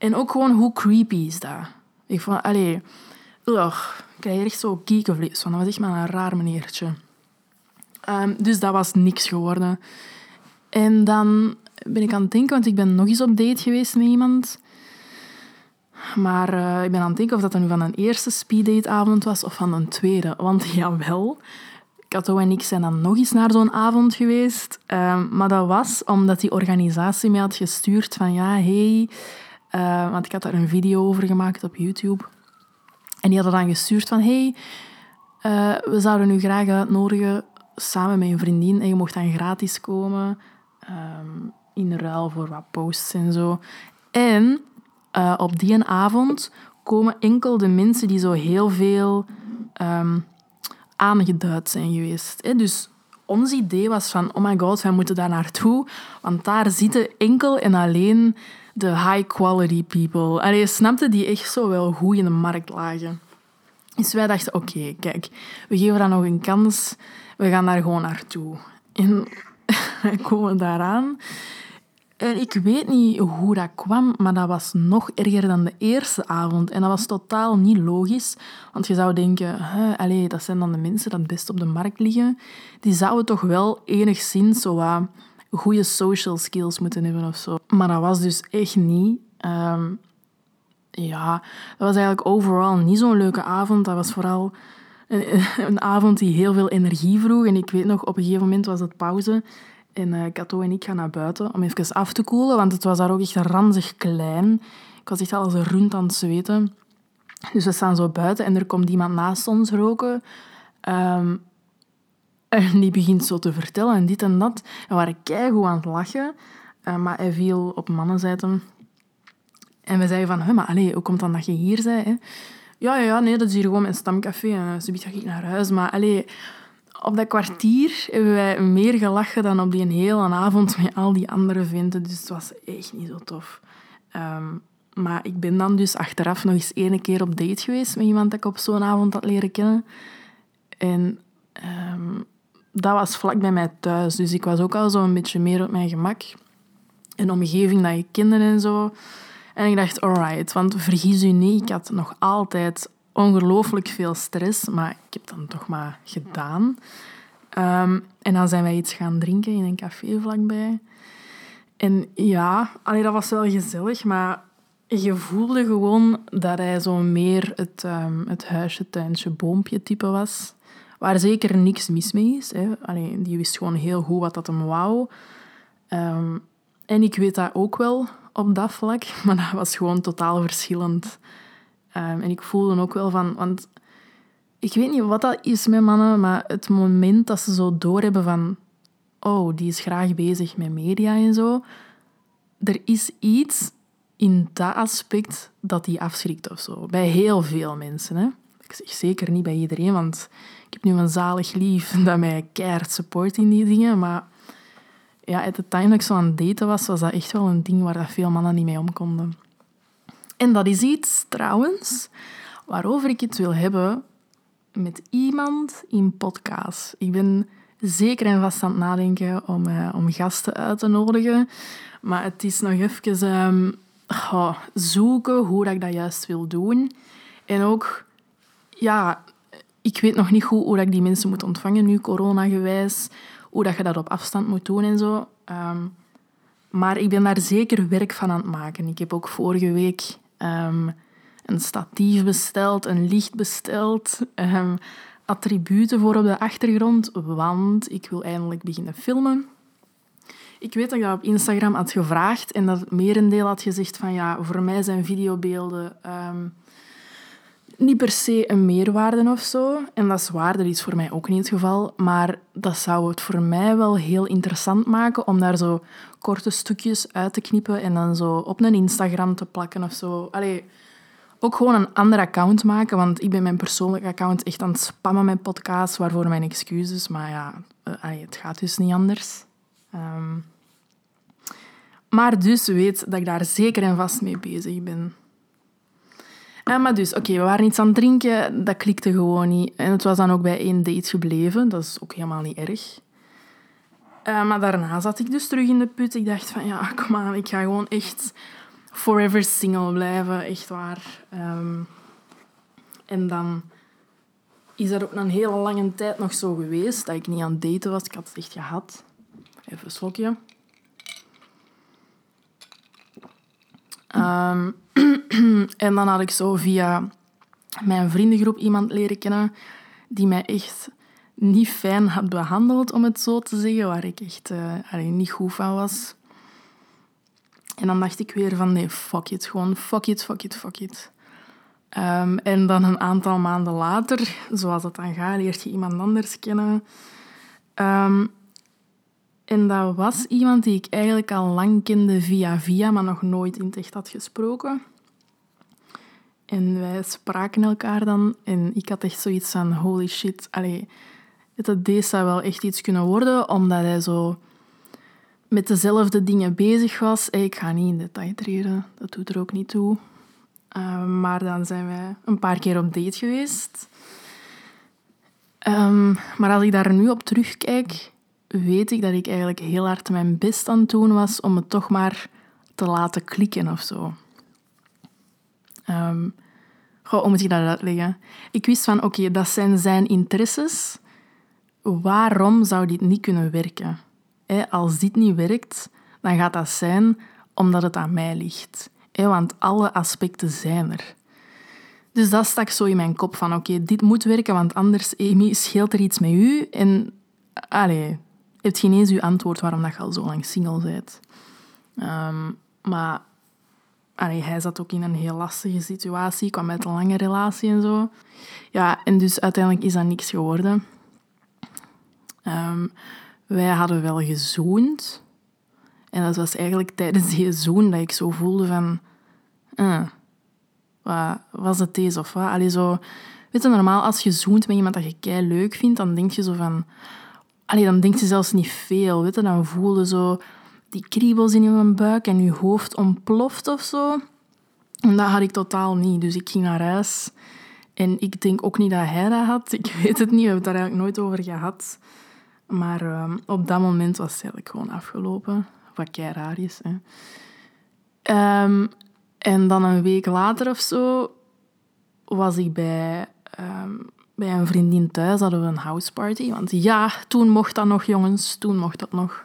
En ook gewoon, hoe creepy is dat? Ik vond, allee, ugh, ik krijg echt zo kiekenvlees van. Dat was echt maar een raar meneertje. Um, dus dat was niks geworden. En dan ben ik aan het denken, want ik ben nog eens op date geweest met iemand. Maar uh, ik ben aan het denken of dat dan nu van een eerste speeddateavond was of van een tweede. Want jawel, Kato en ik zijn dan nog eens naar zo'n avond geweest. Um, maar dat was omdat die organisatie mij had gestuurd van ja, hey, uh, want ik had daar een video over gemaakt op YouTube. En die hadden dan gestuurd van hey, uh, we zouden u graag uitnodigen samen met een vriendin en je mocht dan gratis komen um, in ruil voor wat posts en zo. En uh, op die avond komen enkel de mensen die zo heel veel um, aangeduid zijn geweest. Dus ons idee was van, oh my god, wij moeten daar naartoe, want daar zitten enkel en alleen de high quality people. En je snapte die echt zo wel goed in de markt lagen. Dus wij dachten, oké, kijk, we geven dat nog een kans. We gaan daar gewoon naartoe. En we komen daaraan. En ik weet niet hoe dat kwam, maar dat was nog erger dan de eerste avond. En dat was totaal niet logisch. Want je zou denken, dat zijn dan de mensen die het best op de markt liggen. Die zouden toch wel enigszins zo wat goede social skills moeten hebben of zo. Maar dat was dus echt niet. Um, ja, dat was eigenlijk overal niet zo'n leuke avond. Dat was vooral een, een, avond die heel veel energie vroeg. En ik weet nog, op een gegeven moment was het pauze. En uh, Kato en ik gaan naar buiten om even af te koelen, want het was daar ook echt ranzig klein. Ik was echt al als een rund aan het zweten. Dus we staan zo buiten en er komt iemand naast ons roken. Um, en die begint zo te vertellen en dit en dat. En we waren keigoed aan het lachen. Uh, maar hij viel op mannenzijde. En we zeiden van, maar allez, hoe komt dan dat je hier bent? Hè? Ja, ja, nee, dat is hier gewoon mijn stamcafé. En ze ga ik naar huis. Maar allez, op dat kwartier hebben wij meer gelachen dan op die hele avond met al die andere vrienden. Dus het was echt niet zo tof. Um, maar ik ben dan dus achteraf nog eens één keer op date geweest met iemand dat ik op zo'n avond had leren kennen. En ehm, dat was vlak bij mij thuis. Dus ik was ook al zo een beetje meer op mijn gemak. Een omgeving dat ik kende en zo. En ik dacht, alright, want vergis u niet, ik had nog altijd ongelooflijk veel stress, maar ik heb dan toch maar gedaan. Ehm, en dan zijn wij iets gaan drinken in een café vlakbij. En ja, allee, dat was wel gezellig, maar je voelde gewoon dat hij zo meer het, um, het huisje, tuintje, boompje type was. Waar zeker niks mis mee is. Hè. Allee, die wist gewoon heel goed wat dat hem wou. Ehm, en ik weet dat ook wel op dat vlak, maar dat was gewoon totaal verschillend. Ehm, en ik voelde ook wel van... Want ik weet niet wat dat is met mannen, maar het moment dat ze zo doorhebben van... Oh, die is graag bezig met media en zo. Er is iets in dat aspect dat die afschrikt of zo. Bij heel veel mensen. Hè. Ik zeg zeker niet bij iedereen, want ik heb nu een zalig lief dat mij keihard support in die dingen. Maar ja, het time dat ik zo aan het daten was, was dat echt wel een ding waar dat veel mannen niet mee om konden. En dat is iets, trouwens, waarover ik het wil hebben met iemand in podcast. Ik ben zeker en vast aan het nadenken om, uh, om gasten uit te nodigen. Maar het is nog even um, zoeken hoe dat ik dat juist wil doen. En ook, ja, ik weet nog niet goed hoe dat ik die mensen moet ontvangen nu, corona-gewijs. Hoe dat je dat op afstand moet doen en zo. Um, maar ik ben daar zeker werk van aan het maken. Ik heb ook vorige week um, een statief besteld, een licht besteld, um, attributen voor op de achtergrond, want ik wil eindelijk beginnen filmen. Ik weet dat ik dat op Instagram had gevraagd en dat het merendeel had gezegd van ja, voor mij zijn videobeelden niet per se een meerwaarde of zo. En dat is waar, dat is voor mij ook niet het geval. Maar dat zou het voor mij wel heel interessant maken om daar zo korte stukjes uit te knippen en dan zo op een Instagram te plakken of zo. Allee, ook gewoon een ander account maken, want ik ben mijn persoonlijke account echt aan het spammen met podcasts, waarvoor mijn excuses. Maar ja, uh, het gaat dus niet anders. Um, maar dus weet dat ik daar zeker en vast mee bezig ben. Maar dus, oké, we waren iets aan het drinken, dat klikte gewoon niet. En het was dan ook bij één date gebleven, dat is ook helemaal niet erg. Uh, maar daarna zat ik dus terug in de put. Ik dacht van, ja, kom aan, ik ga gewoon echt forever single blijven, echt waar. Um, en dan is dat ook een hele lange tijd nog zo geweest, dat ik niet aan het daten was. Ik had het echt gehad. Even een slokje. Um, en dan had ik zo via mijn vriendengroep iemand leren kennen die mij echt niet fijn had behandeld, om het zo te zeggen, waar ik echt uh, niet goed van was. En dan dacht ik weer van nee, fuck it, gewoon fuck it, fuck it, fuck it. Um, en dan een aantal maanden later, zoals dat dan gaat, leert je iemand anders kennen. Um, en dat was iemand die ik eigenlijk al lang kende via via, maar nog nooit in het echt had gesproken. En wij spraken elkaar dan en ik had echt zoiets van holy shit. Allee, het deze zou wel echt iets kunnen worden, omdat hij zo met dezelfde dingen bezig was. Ik ga niet in detail treden, dat doet er ook niet toe. Uh, maar dan zijn wij een paar keer op date geweest. Um, maar als ik daar nu op terugkijk, weet ik dat ik eigenlijk heel hard mijn best aan het doen was om het toch maar te laten klikken of zo. Um, goh, hoe moet ik dat uitleggen? Ik wist van, oké, dat zijn zijn interesses. Waarom zou dit niet kunnen werken? als dit niet werkt, dan gaat dat zijn omdat het aan mij ligt. want alle aspecten zijn er. Dus dat stak zo in mijn kop van, oké, dit moet werken, want anders, Amy, scheelt er iets met u. En, allee, heeft geen eens uw antwoord waarom dat je al zo lang single bent. Um, maar hij zat ook in een heel lastige situatie, kwam uit een lange relatie en zo. Ja, en dus uiteindelijk is dat niks geworden. Um, wij hadden wel gezoend. En dat was eigenlijk tijdens die zoen dat ik zo voelde van... Uh, wat, was het deze of wat? Allee, zo, weet je, normaal als je zoent met iemand dat je kei leuk vindt, dan denk je zo van... Allee, dan denk je zelfs niet veel, weet je. Dan voelde zo die kriebels in je buik en je hoofd ontploft of zo. En dat had ik totaal niet. Dus ik ging naar huis. En ik denk ook niet dat hij dat had. Ik weet het niet. We hebben het daar eigenlijk nooit over gehad. Maar ehm, op dat moment was het eigenlijk gewoon afgelopen. Wat kei raar is. Hè. Ehm, en dan een week later of zo was ik bij, ehm, bij een vriendin thuis. Hadden we een houseparty. Want ja, toen mocht dat nog, jongens. Toen mocht dat nog.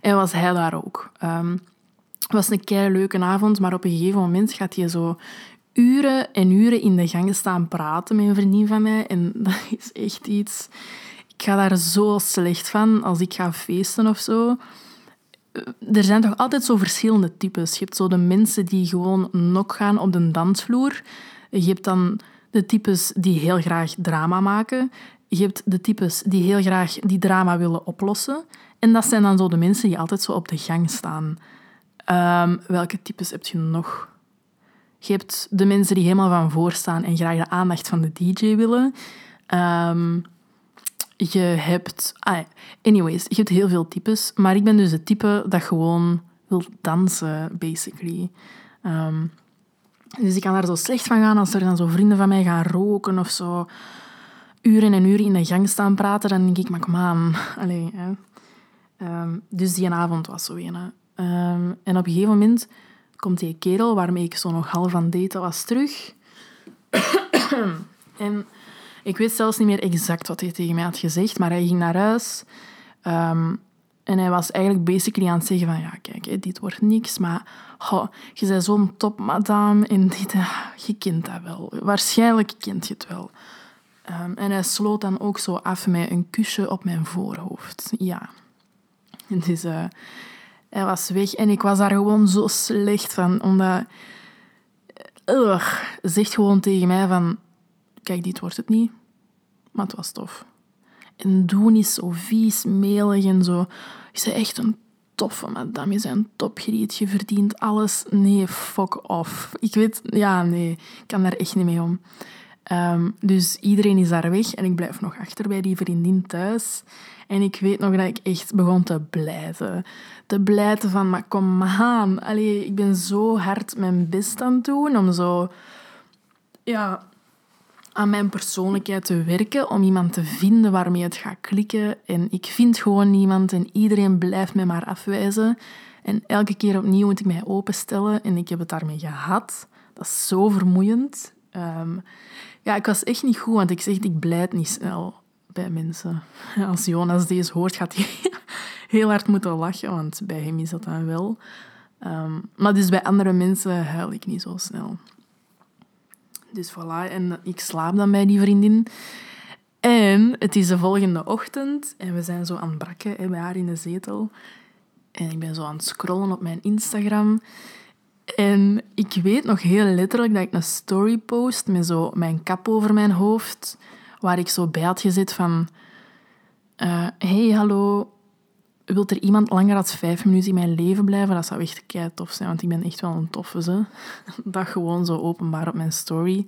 En was hij daar ook. het was een kei leuke avond, maar op een gegeven moment gaat hij zo uren en uren in de gang staan praten met een vriendin van mij. En dat is echt iets... Ik ga daar zo slecht van als ik ga feesten of zo. Er zijn toch altijd zo verschillende types. Je hebt zo de mensen die gewoon nok gaan op de dansvloer. Je hebt dan de types die heel graag drama maken. Je hebt de types die heel graag die drama willen oplossen. En dat zijn dan zo de mensen die altijd zo op de gang staan. Um, welke types heb je nog? Je hebt de mensen die helemaal van voor staan en graag de aandacht van de DJ willen. Um, je hebt... Ah, anyways, je hebt heel veel types. Maar ik ben dus het type dat gewoon wil dansen, basically. Um, dus ik kan daar zo slecht van gaan als er dan zo vrienden van mij gaan roken of zo. Uren en uren in de gang staan praten. Dan denk ik, maar kom aan. Hè. Um, dus die avond was zo een. Um, en op een gegeven moment komt die kerel waarmee ik zo nog half aan daten was terug. en ik weet zelfs niet meer exact wat hij tegen mij had gezegd, maar hij ging naar huis. Ehm, en hij was eigenlijk basically aan het zeggen van, ja, kijk, dit wordt niks, maar oh, je bent zo'n top, madame, en dit, uh, je kent dat wel. Waarschijnlijk kent je het wel. Ehm, en hij sloot dan ook zo af met een kusje op mijn voorhoofd. Ja. Dus uh, hij was weg en ik was daar gewoon zo slecht van, omdat... Uh, zegt gewoon tegen mij van... Kijk, dit wordt het niet. Maar het was tof. En doen is zo vies, melig en zo. Je bent echt een toffe madame. Je bent een topgeriet. Je verdient alles. Nee, fuck off. Ik weet... Ja, nee. Ik kan daar echt niet mee om. Um, dus iedereen is daar weg en ik blijf nog achter bij die vriendin thuis. En ik weet nog dat ik echt begon te blijven. Te blijven van, maar kom aan. Allee, ik ben zo hard mijn best aan het doen om zo... Ja, aan mijn persoonlijkheid te werken, om iemand te vinden waarmee het gaat klikken. En ik vind gewoon niemand en iedereen blijft mij maar afwijzen. En elke keer opnieuw moet ik mij openstellen en ik heb het daarmee gehad. Dat is zo vermoeiend. Um, ja, ik was echt niet goed, want ik zeg, ik blijf niet snel bij mensen. Als Jonas deze hoort, gaat hij heel hard moeten lachen, want bij hem is dat dan wel. Um, maar dus bij andere mensen huil ik niet zo snel. Dus voilà, en ik slaap dan bij die vriendin. En het is de volgende ochtend en we zijn zo aan het brakken hè, bij haar in de zetel. En ik ben zo aan het scrollen op mijn Instagram. En ik weet nog heel letterlijk dat ik een story post met zo mijn kap over mijn hoofd, waar ik zo bij had gezet van... Uh, hey, hallo, wilt er iemand langer dan vijf minuten in mijn leven blijven? Dat zou echt kei tof zijn, want ik ben echt wel een toffe. Ze. Dat gewoon zo openbaar op mijn story.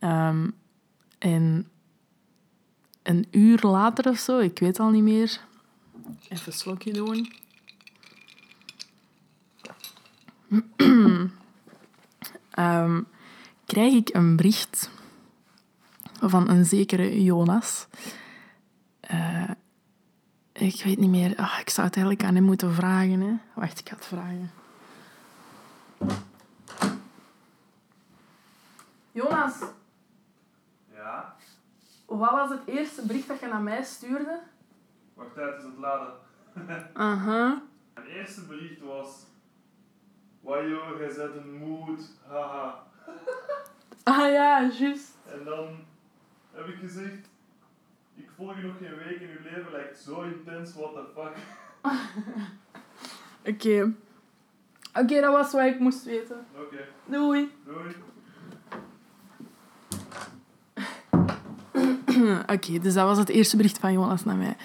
Um, en een uur later of zo, ik weet al niet meer. Even een slokje doen. um, krijg ik een bericht van een zekere Jonas. Uh, ik weet niet meer. Oh, ik zou het eigenlijk aan hem moeten vragen. Hè. Wacht, ik ga het vragen. Jonas. Ja? Wat was het eerste bericht dat je naar mij stuurde? Wacht uit, is het laden. Aha. Uh Mijn eerste bericht was... Wajo, jij zet een moed, haha. ah ja, juist. En dan heb ik gezegd... Ik volg je nog geen week en je leven lijkt zo intens, what the fuck. Oké. Oké, dat was wat ik moest weten. Oké. Doei. Doei. Oké, dus dat was het eerste bericht van Jonas naar mij.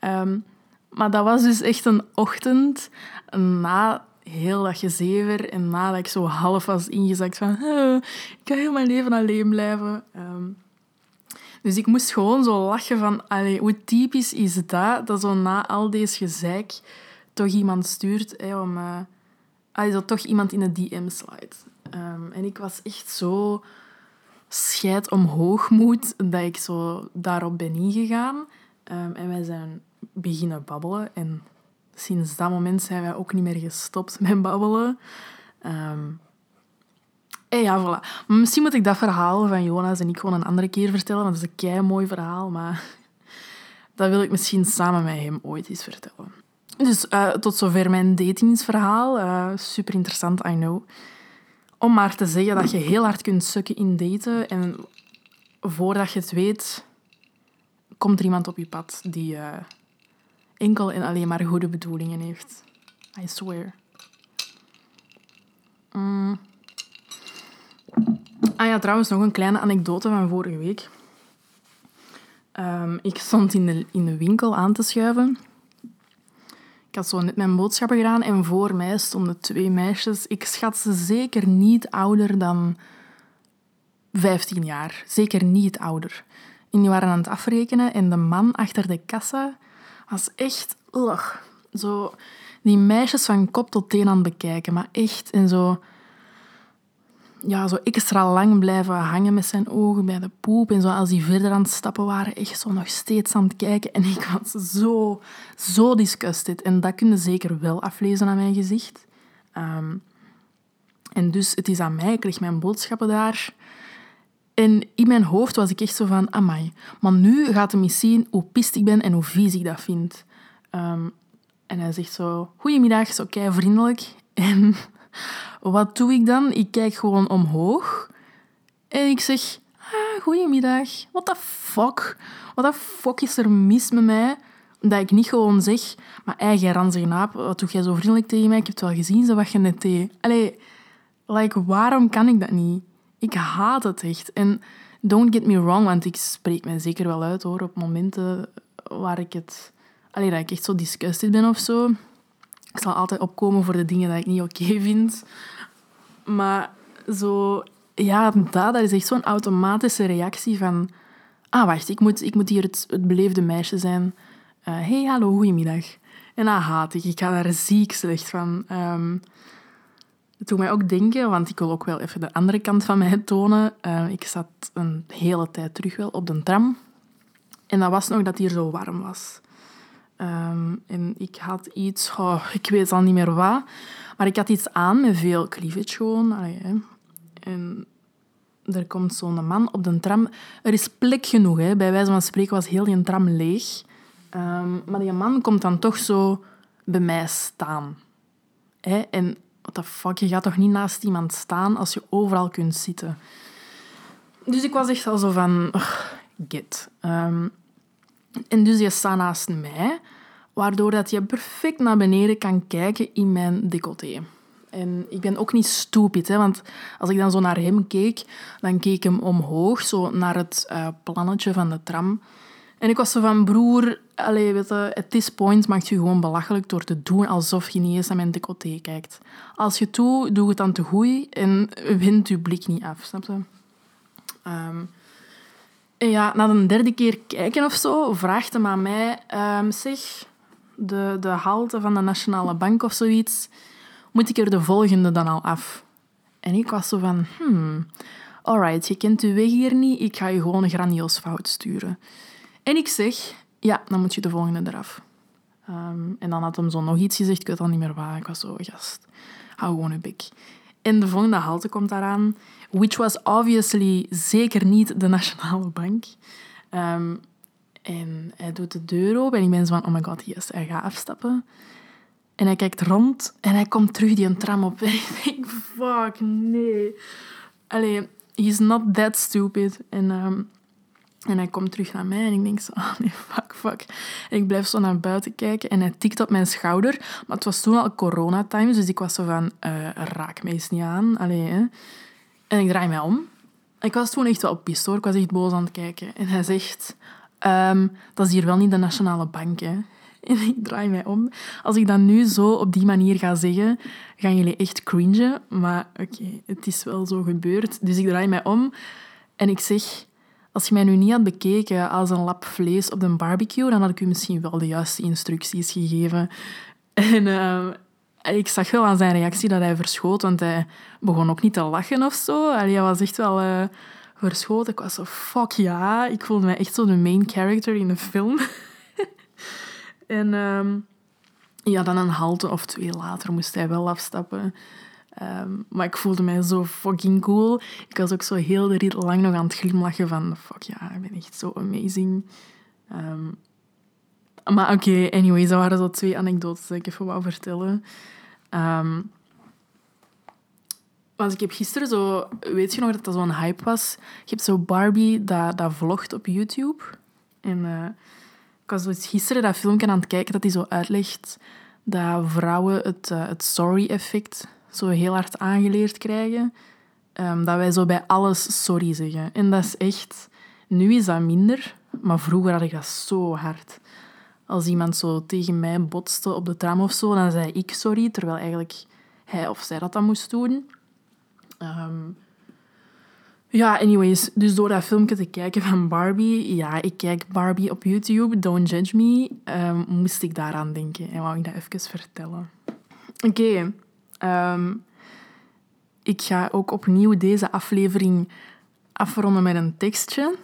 Um, maar dat was dus echt een ochtend na heel dat gezever en nadat ik zo half was ingezakt van ik kan heel mijn leven alleen blijven. Um, dus ik moest gewoon zo lachen van, allee, hoe typisch is dat, dat zo na al deze gezeik toch iemand stuurt hè, om... Uh, dat toch iemand in de DM slide. Ehm, en ik was echt zo scheid omhoog moet dat ik zo daarop ben ingegaan. Ehm, en wij zijn beginnen babbelen. En sinds dat moment zijn wij ook niet meer gestopt met babbelen. Ehm, en ja, voilà. Misschien moet ik dat verhaal van Jonas en ik gewoon een andere keer vertellen, want dat is een kei mooi verhaal. Maar dat wil ik misschien samen met hem ooit eens vertellen. Dus uh, tot zover mijn datingsverhaal. Uh, super interessant, I know. Om maar te zeggen dat je heel hard kunt sukken in daten. En voordat je het weet, komt er iemand op je pad die enkel en alleen maar goede bedoelingen heeft. I swear. Mm. Ah ja, trouwens, nog een kleine anekdote van vorige week. Um, ik stond in de, in de winkel aan te schuiven. Ik had zo net mijn boodschappen gedaan en voor mij stonden twee meisjes. Ik schat ze zeker niet ouder dan 15 jaar. Zeker niet ouder. En die waren aan het afrekenen en de man achter de kassa was echt... Ugh, zo die meisjes van kop tot teen aan het bekijken. Maar echt, en zo ja, zo extra lang blijven hangen met zijn ogen bij de poep. En zo als die verder aan het stappen waren, echt zo nog steeds aan het kijken. En ik was zo, zo disgusted. En dat kun je zeker wel aflezen aan mijn gezicht. Um, en dus het is aan mij, ik leg mijn boodschappen daar. En in mijn hoofd was ik echt zo van, amai. Maar nu gaat hij eens zien hoe pist ik ben en hoe vies ik dat vind. Um, en hij zegt zo, goedemiddag, zo kei vriendelijk. En wat doe ik dan? Ik kijk gewoon omhoog en ik zeg: ah, Goedemiddag. What the fuck? What the fuck is er mis met mij? Dat ik niet gewoon zeg: Maar eigen ranzige naap, wat doe jij zo vriendelijk tegen mij? Ik heb het wel gezien, zo wat je net deed. Allee, like, waarom kan ik dat niet? Ik haat het echt. En don't get me wrong, want ik spreek mij zeker wel uit hoor, op momenten waar ik het. Allee, dat ik echt zo disgusted ben of zo. Ik zal altijd opkomen voor de dingen die ik niet oké vind. Maar zo, ja, dat, dat is echt zo'n automatische reactie van... Ah, wacht, ik moet, ik moet hier het, het beleefde meisje zijn. Uh, hey, hallo, goedemiddag. En dat haat ik. Ik ga daar ziek slecht van. Um, het doet mij ook denken, want ik wil ook wel even de andere kant van mij tonen. Uh, ik zat een hele tijd terug wel op de tram. En dat was nog dat hier zo warm was. Um, en ik had iets, oh, ik weet al niet meer wat, maar ik had iets aan met veel cleavage gewoon. Hè. En er komt zo'n man op de tram. Er is plek genoeg, hè. bij wijze van spreken was heel die tram leeg. Um, maar die man komt dan toch zo bij mij staan. Hè? En what the fuck, je gaat toch niet naast iemand staan als je overal kunt zitten. Dus ik was echt al zo van, get. Um, en dus je staat naast mij, waardoor dat je perfect naar beneden kan kijken in mijn decolleté. En ik ben ook niet stupid, hè, want als ik dan zo naar hem keek, dan keek ik hem omhoog, zo naar het uh, plannetje van de tram. En ik was zo van, broer, allez, at this point maakt je gewoon belachelijk door te doen alsof je niet eens naar mijn decolleté kijkt. Als je toe, doe het dan te goed en wint je blik niet af, snap je? Um, ja, na de derde keer kijken of zo, vraagt hem aan mij... Um, zeg, de, de halte van de Nationale Bank of zoiets... Moet ik er de volgende dan al af? En ik was zo van... Hmm, alright, je kent uw weg hier niet. Ik ga je gewoon een grandioos fout sturen. En ik zeg... Ja, dan moet je de volgende eraf. Um, en dan had hem zo nog iets gezegd. Ik weet al niet meer waar. Ik was zo, gast, hou gewoon een bek. En de volgende halte komt daaraan which was obviously zeker niet de Nationale Bank. Um, en hij doet de deur open en ik ben zo van, oh my god, yes, hij gaat afstappen. En hij kijkt rond en hij komt terug die een tram op. En ik denk, fuck, nee. Allee, he's not that stupid. En, um, en hij komt terug naar mij en ik denk zo, oh nee, fuck, fuck. En ik blijf zo naar buiten kijken en hij tikt op mijn schouder. Maar het was toen al coronatimes, dus ik was zo van, uh, raak mij eens niet aan. Allee, hè. En ik draai mij om. Ik was toen echt wel pist hoor. Ik was echt boos aan het kijken. En hij zegt... Um, dat is hier wel niet de Nationale Bank, hè. En ik draai mij om. Als ik dat nu zo op die manier ga zeggen, gaan jullie echt cringen. Maar oké, het is wel zo gebeurd. Dus ik draai mij om en ik zeg... Als je mij nu niet had bekeken als een lap vlees op een barbecue, dan had ik u misschien wel de juiste instructies gegeven. En, En ik zag wel aan zijn reactie dat hij verschoot, want hij begon ook niet te lachen of zo. Hij was echt wel uh, verschoten. Ik was zo, fuck ja. Ik voelde mij echt zo de main character in de film. en um, ja, dan een halte of twee later moest hij wel afstappen. Um, maar ik voelde mij zo fucking cool. Ik was ook zo heel de rit lang nog aan het glimlachen van... Fuck ja, ik ben echt zo amazing. Um, maar oké, okay, anyways, dat waren zo twee anekdotes die ik even wou vertellen. Um, want ik heb gisteren zo... Weet je nog dat dat zo'n hype was? Je hebt zo Barbie dat, vlogt op YouTube. En uh, ik was dus gisteren dat filmpje aan het kijken dat hij zo uitlegt dat vrouwen het, uh, het sorry-effect zo heel hard aangeleerd krijgen. Um, dat wij zo bij alles sorry zeggen. En dat is echt... Nu is dat minder, maar vroeger had ik dat zo hard. Als iemand zo tegen mij botste op de tram of zo, dan zei ik sorry, terwijl eigenlijk hij of zij dat dan moest doen. Um, ja, anyways, dus door dat filmpje te kijken van Barbie, ja, ik kijk Barbie op YouTube, don't judge me, um, moest ik daaraan denken en wou ik dat even vertellen. Oké, okay, um, ik ga ook opnieuw deze aflevering afronden met een tekstje.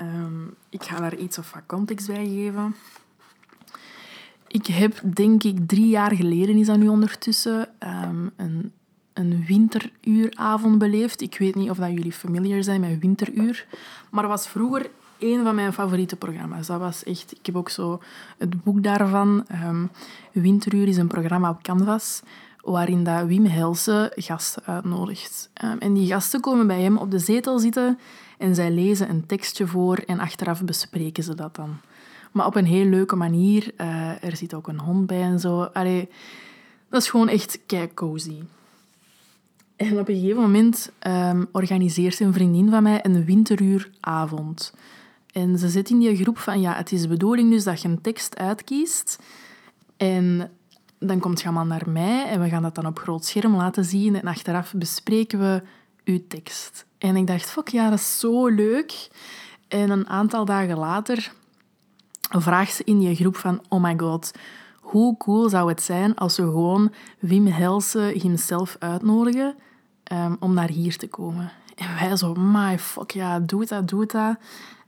Um, ik ga daar iets of wat context bij geven. Ik heb, denk ik, drie jaar geleden is dat nu ondertussen, um, een, een winteruuravond beleefd. Ik weet niet of dat jullie familiar zijn met winteruur, maar was vroeger een van mijn favoriete programma's. Dat was echt, ik heb ook zo het boek daarvan. Winteruur is een programma op Canvas waarin dat Wim Helsen gasten uitnodigt. Um, en die gasten komen bij hem op de zetel zitten en zij lezen een tekstje voor en achteraf bespreken ze dat dan. Maar op een heel leuke manier. Uh, er zit ook een hond bij en zo. Allee, dat is gewoon echt kijk cozy. En op een gegeven moment um, organiseert een vriendin van mij een winteruuravond. En ze zit in die groep van, ja, het is de bedoeling dus dat je een tekst uitkiest. En dan komt je naar mij en we gaan dat dan op groot scherm laten zien. En achteraf bespreken we uw tekst. En ik dacht, fuck ja, dat is zo leuk. En een aantal dagen later vraagt ze in die groep van, oh my god, hoe cool zou het zijn als we gewoon Wim Helsen hemzelf uitnodigen um, om naar hier te komen. En wij zo, my fuck ja, doe dat, doe dat.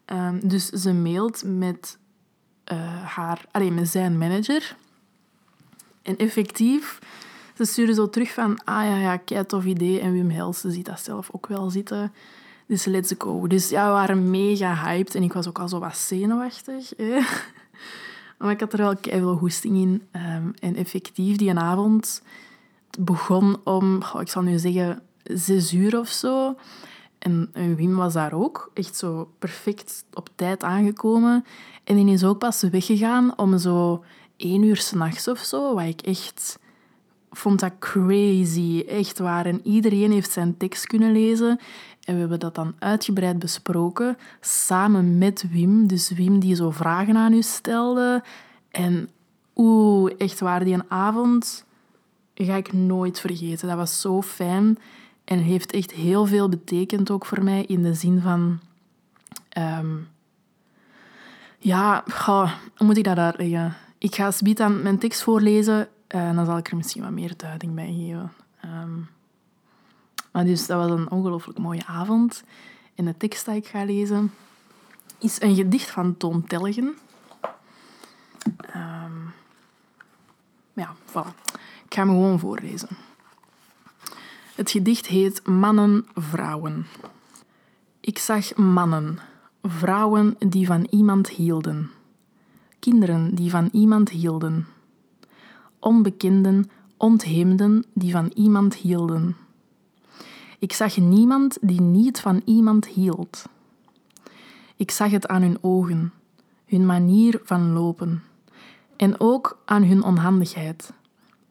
Um, dus ze mailt met, uh, haar, allee, met zijn manager. En effectief, ze sturen zo terug van, ah ja, ja, kei tof idee. En Wim Helsen ziet dat zelf ook wel zitten. Dus let's go. Dus ja, we waren mega hyped. En ik was ook al zo wat zenuwachtig. Maar ik had er wel veel goesting in. Um, en effectief, die avond begon om, ik zal nu zeggen, zes uur of zo. En, en Wim was daar ook, echt zo perfect op tijd aangekomen. En die is ook pas weggegaan om zo één uur s'nachts of zo, wat ik echt vond dat crazy, echt waar. En iedereen heeft zijn tekst kunnen lezen. En we hebben dat dan uitgebreid besproken, samen met Wim. Dus Wim die zo vragen aan u stelde. En oeh, echt waar, die avond ga ik nooit vergeten. Dat was zo fijn en heeft echt heel veel betekend ook voor mij in de zin van... Um, ja, hoe moet ik dat uitleggen? Ik ga Sbiet aan mijn tekst voorlezen en dan zal ik er misschien wat meer duiding bij geven. Um, maar dus dat was een ongelooflijk mooie avond. En de tekst die ik ga lezen is een gedicht van Toon Telgen. Um, ja. Ik ga hem gewoon voorlezen. Het gedicht heet Mannen, Vrouwen. Ik zag mannen, vrouwen die van iemand hielden, kinderen die van iemand hielden, onbekenden, ontheemden die van iemand hielden. Ik zag niemand die niet van iemand hield. Ik zag het aan hun ogen, hun manier van lopen en ook aan hun onhandigheid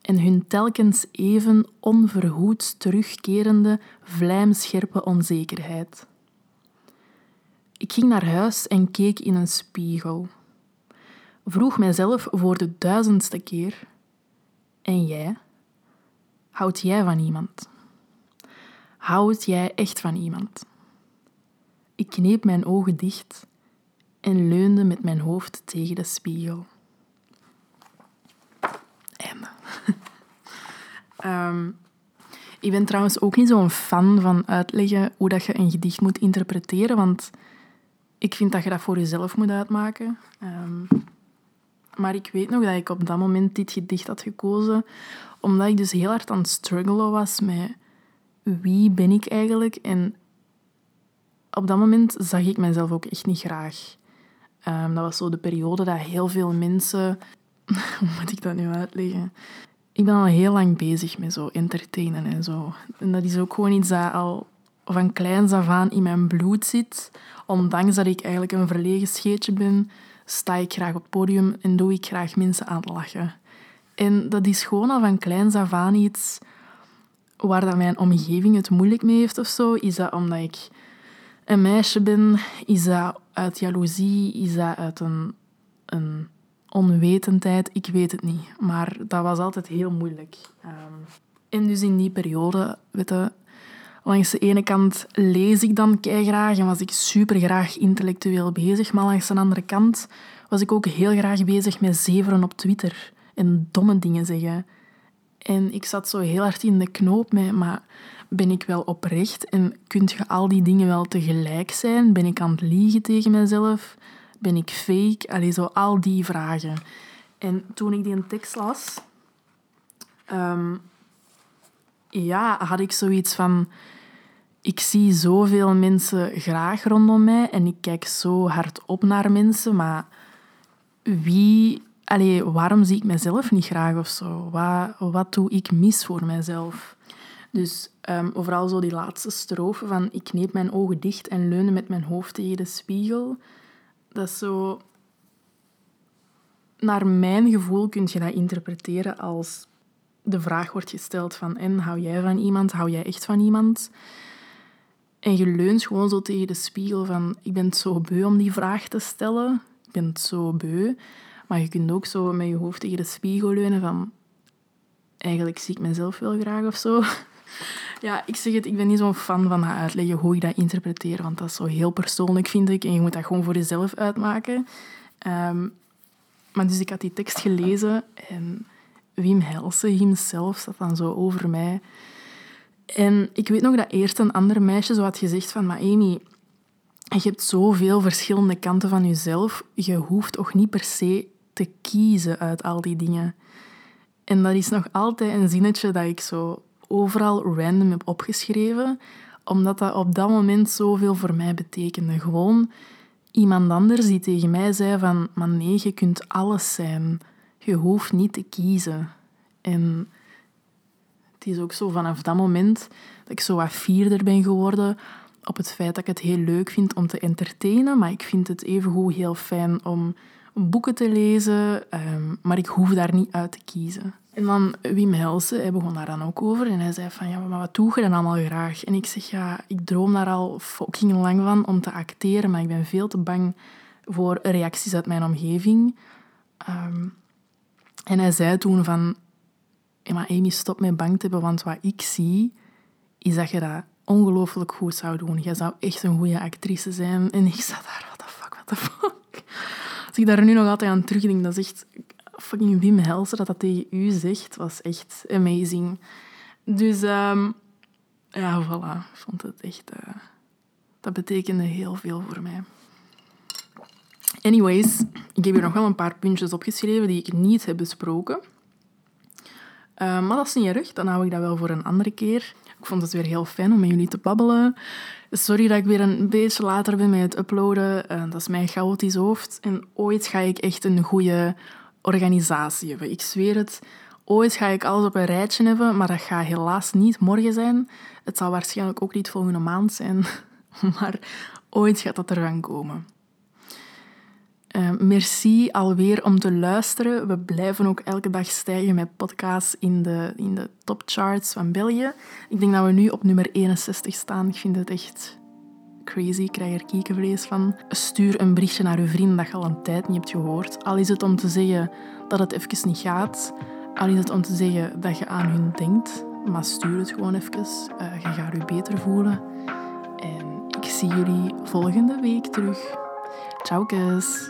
en hun telkens even onverhoeds terugkerende vlijmscherpe onzekerheid. Ik ging naar huis en keek in een spiegel. Vroeg mijzelf voor de duizendste keer: En jij? Houd jij van iemand? Houd jij echt van iemand? Ik kneep mijn ogen dicht en leunde met mijn hoofd tegen de spiegel. Einde. Ehm, ik ben trouwens ook niet zo'n fan van uitleggen hoe dat je een gedicht moet interpreteren, want ik vind dat je dat voor jezelf moet uitmaken. Ehm, maar ik weet nog dat ik op dat moment dit gedicht had gekozen, omdat ik dus heel hard aan het struggelen was met wie ben ik eigenlijk. En op dat moment zag ik mezelf ook echt niet graag. Ehm, dat was zo de periode dat heel veel mensen... Hoe moet ik dat nu uitleggen? Ik ben al heel lang bezig met zo entertainen en zo. En dat is ook gewoon iets dat al van kleins af aan in mijn bloed zit. Ondanks dat ik eigenlijk een verlegen scheetje ben, sta ik graag op het podium en doe ik graag mensen aan het lachen. En dat is gewoon al van kleins af aan iets waar dat mijn omgeving het moeilijk mee heeft of zo. Is dat omdat ik een meisje ben? Is dat uit jaloezie? Is dat uit een, een onwetendheid? Ik weet het niet. Maar dat was altijd heel moeilijk. Um, en dus in die periode, weet langs de ene kant lees ik dan graag en was ik super graag intellectueel bezig. Maar langs de andere kant was ik ook heel graag bezig met zeveren op Twitter en domme dingen zeggen. En ik zat zo heel hard in de knoop met, maar ben ik wel oprecht en kunt je al die dingen wel tegelijk zijn? Ben ik aan het liegen tegen mezelf? Ben ik fake? Allee, zo al die vragen. En toen ik die tekst las, ehm, ja, had ik zoiets van... Ik zie zoveel mensen graag rondom mij en ik kijk zo hard op naar mensen, maar wie allee, waarom zie ik mezelf niet graag of zo? Wat, wat doe ik mis voor mezelf? Dus um, overal zo die laatste strofe van ik kneep mijn ogen dicht en leunde met mijn hoofd tegen de spiegel. Dat is zo... Naar mijn gevoel kun je dat interpreteren als de vraag wordt gesteld van en hou jij van iemand, hou jij echt van iemand? En je leunt gewoon zo tegen de spiegel van ik ben zo beu om die vraag te stellen. Ik ben het zo beu. Maar je kunt ook zo met je hoofd tegen de spiegel leunen van... Eigenlijk zie ik mezelf wel graag of zo. Ja, ik zeg het, ik ben niet zo'n fan van uitleggen hoe ik dat interpreteer, want dat is zo heel persoonlijk, vind ik. En je moet dat gewoon voor jezelf uitmaken. Um, maar dus ik had die tekst gelezen en Wim Helsen himself zat dan zo over mij. En ik weet nog dat eerst een ander meisje zo had gezegd van... Maar Amy, je hebt zoveel verschillende kanten van jezelf. Je hoeft toch niet per se te kiezen uit al die dingen. En dat is nog altijd een zinnetje dat ik zo overal random heb opgeschreven, omdat dat op dat moment zoveel voor mij betekende. Gewoon iemand anders die tegen mij zei van, maar nee, je kunt alles zijn. Je hoeft niet te kiezen. En het is ook zo vanaf dat moment dat ik zo wat vierder ben geworden op het feit dat ik het heel leuk vind om te entertainen, maar ik vind het evengoed heel fijn om boeken te lezen, ehm, maar ik hoef daar niet uit te kiezen. En dan Wim Helsen, hij begon daar dan ook over en hij zei van, ja, maar wat doe je dan allemaal graag? En ik zeg, ja, ik droom daar al fucking lang van om te acteren, maar ik ben veel te bang voor reacties uit mijn omgeving. Ehm, en hij zei toen van, maar Amy, stop met bang te hebben, want wat ik zie, is dat je dat ongelooflijk goed zou doen. Jij zou echt een goede actrice zijn. En ik zat daar, what the fuck, what the fuck. Als ik daar nu nog altijd aan terugdenk, dat is echt fucking Wim Helser dat dat tegen u zegt, was echt amazing. Dus um, ja, voilà. Ik vond het echt... Uh, dat betekende heel veel voor mij. Anyways, ik heb hier nog wel een paar puntjes opgeschreven die ik niet heb besproken. Uh, maar dat is niet erg, dan hou ik dat wel voor een andere keer. Ik vond het weer heel fijn om met jullie te babbelen. Sorry dat ik weer een beetje later ben met het uploaden. Uh, dat is mijn chaotisch hoofd. En ooit ga ik echt een goede organisatie hebben. Ik zweer het. Ooit ga ik alles op een rijtje hebben, maar dat gaat helaas niet morgen zijn. Het zal waarschijnlijk ook niet volgende maand zijn, maar ooit gaat dat ervan komen. Uh, merci alweer om te luisteren. We blijven ook elke dag stijgen met podcasts in de, in de topcharts van België. Ik denk dat we nu op nummer 61 staan. Ik vind het echt crazy. Ik krijg er kiekenvlees van. Stuur een berichtje naar uw vrienden dat je al een tijd niet hebt gehoord. Al is het om te zeggen dat het even niet gaat. Al is het om te zeggen dat je aan hun denkt. Maar stuur het gewoon even. Uh, je gaat je beter voelen. En ik zie jullie volgende week terug. Ciao, kus.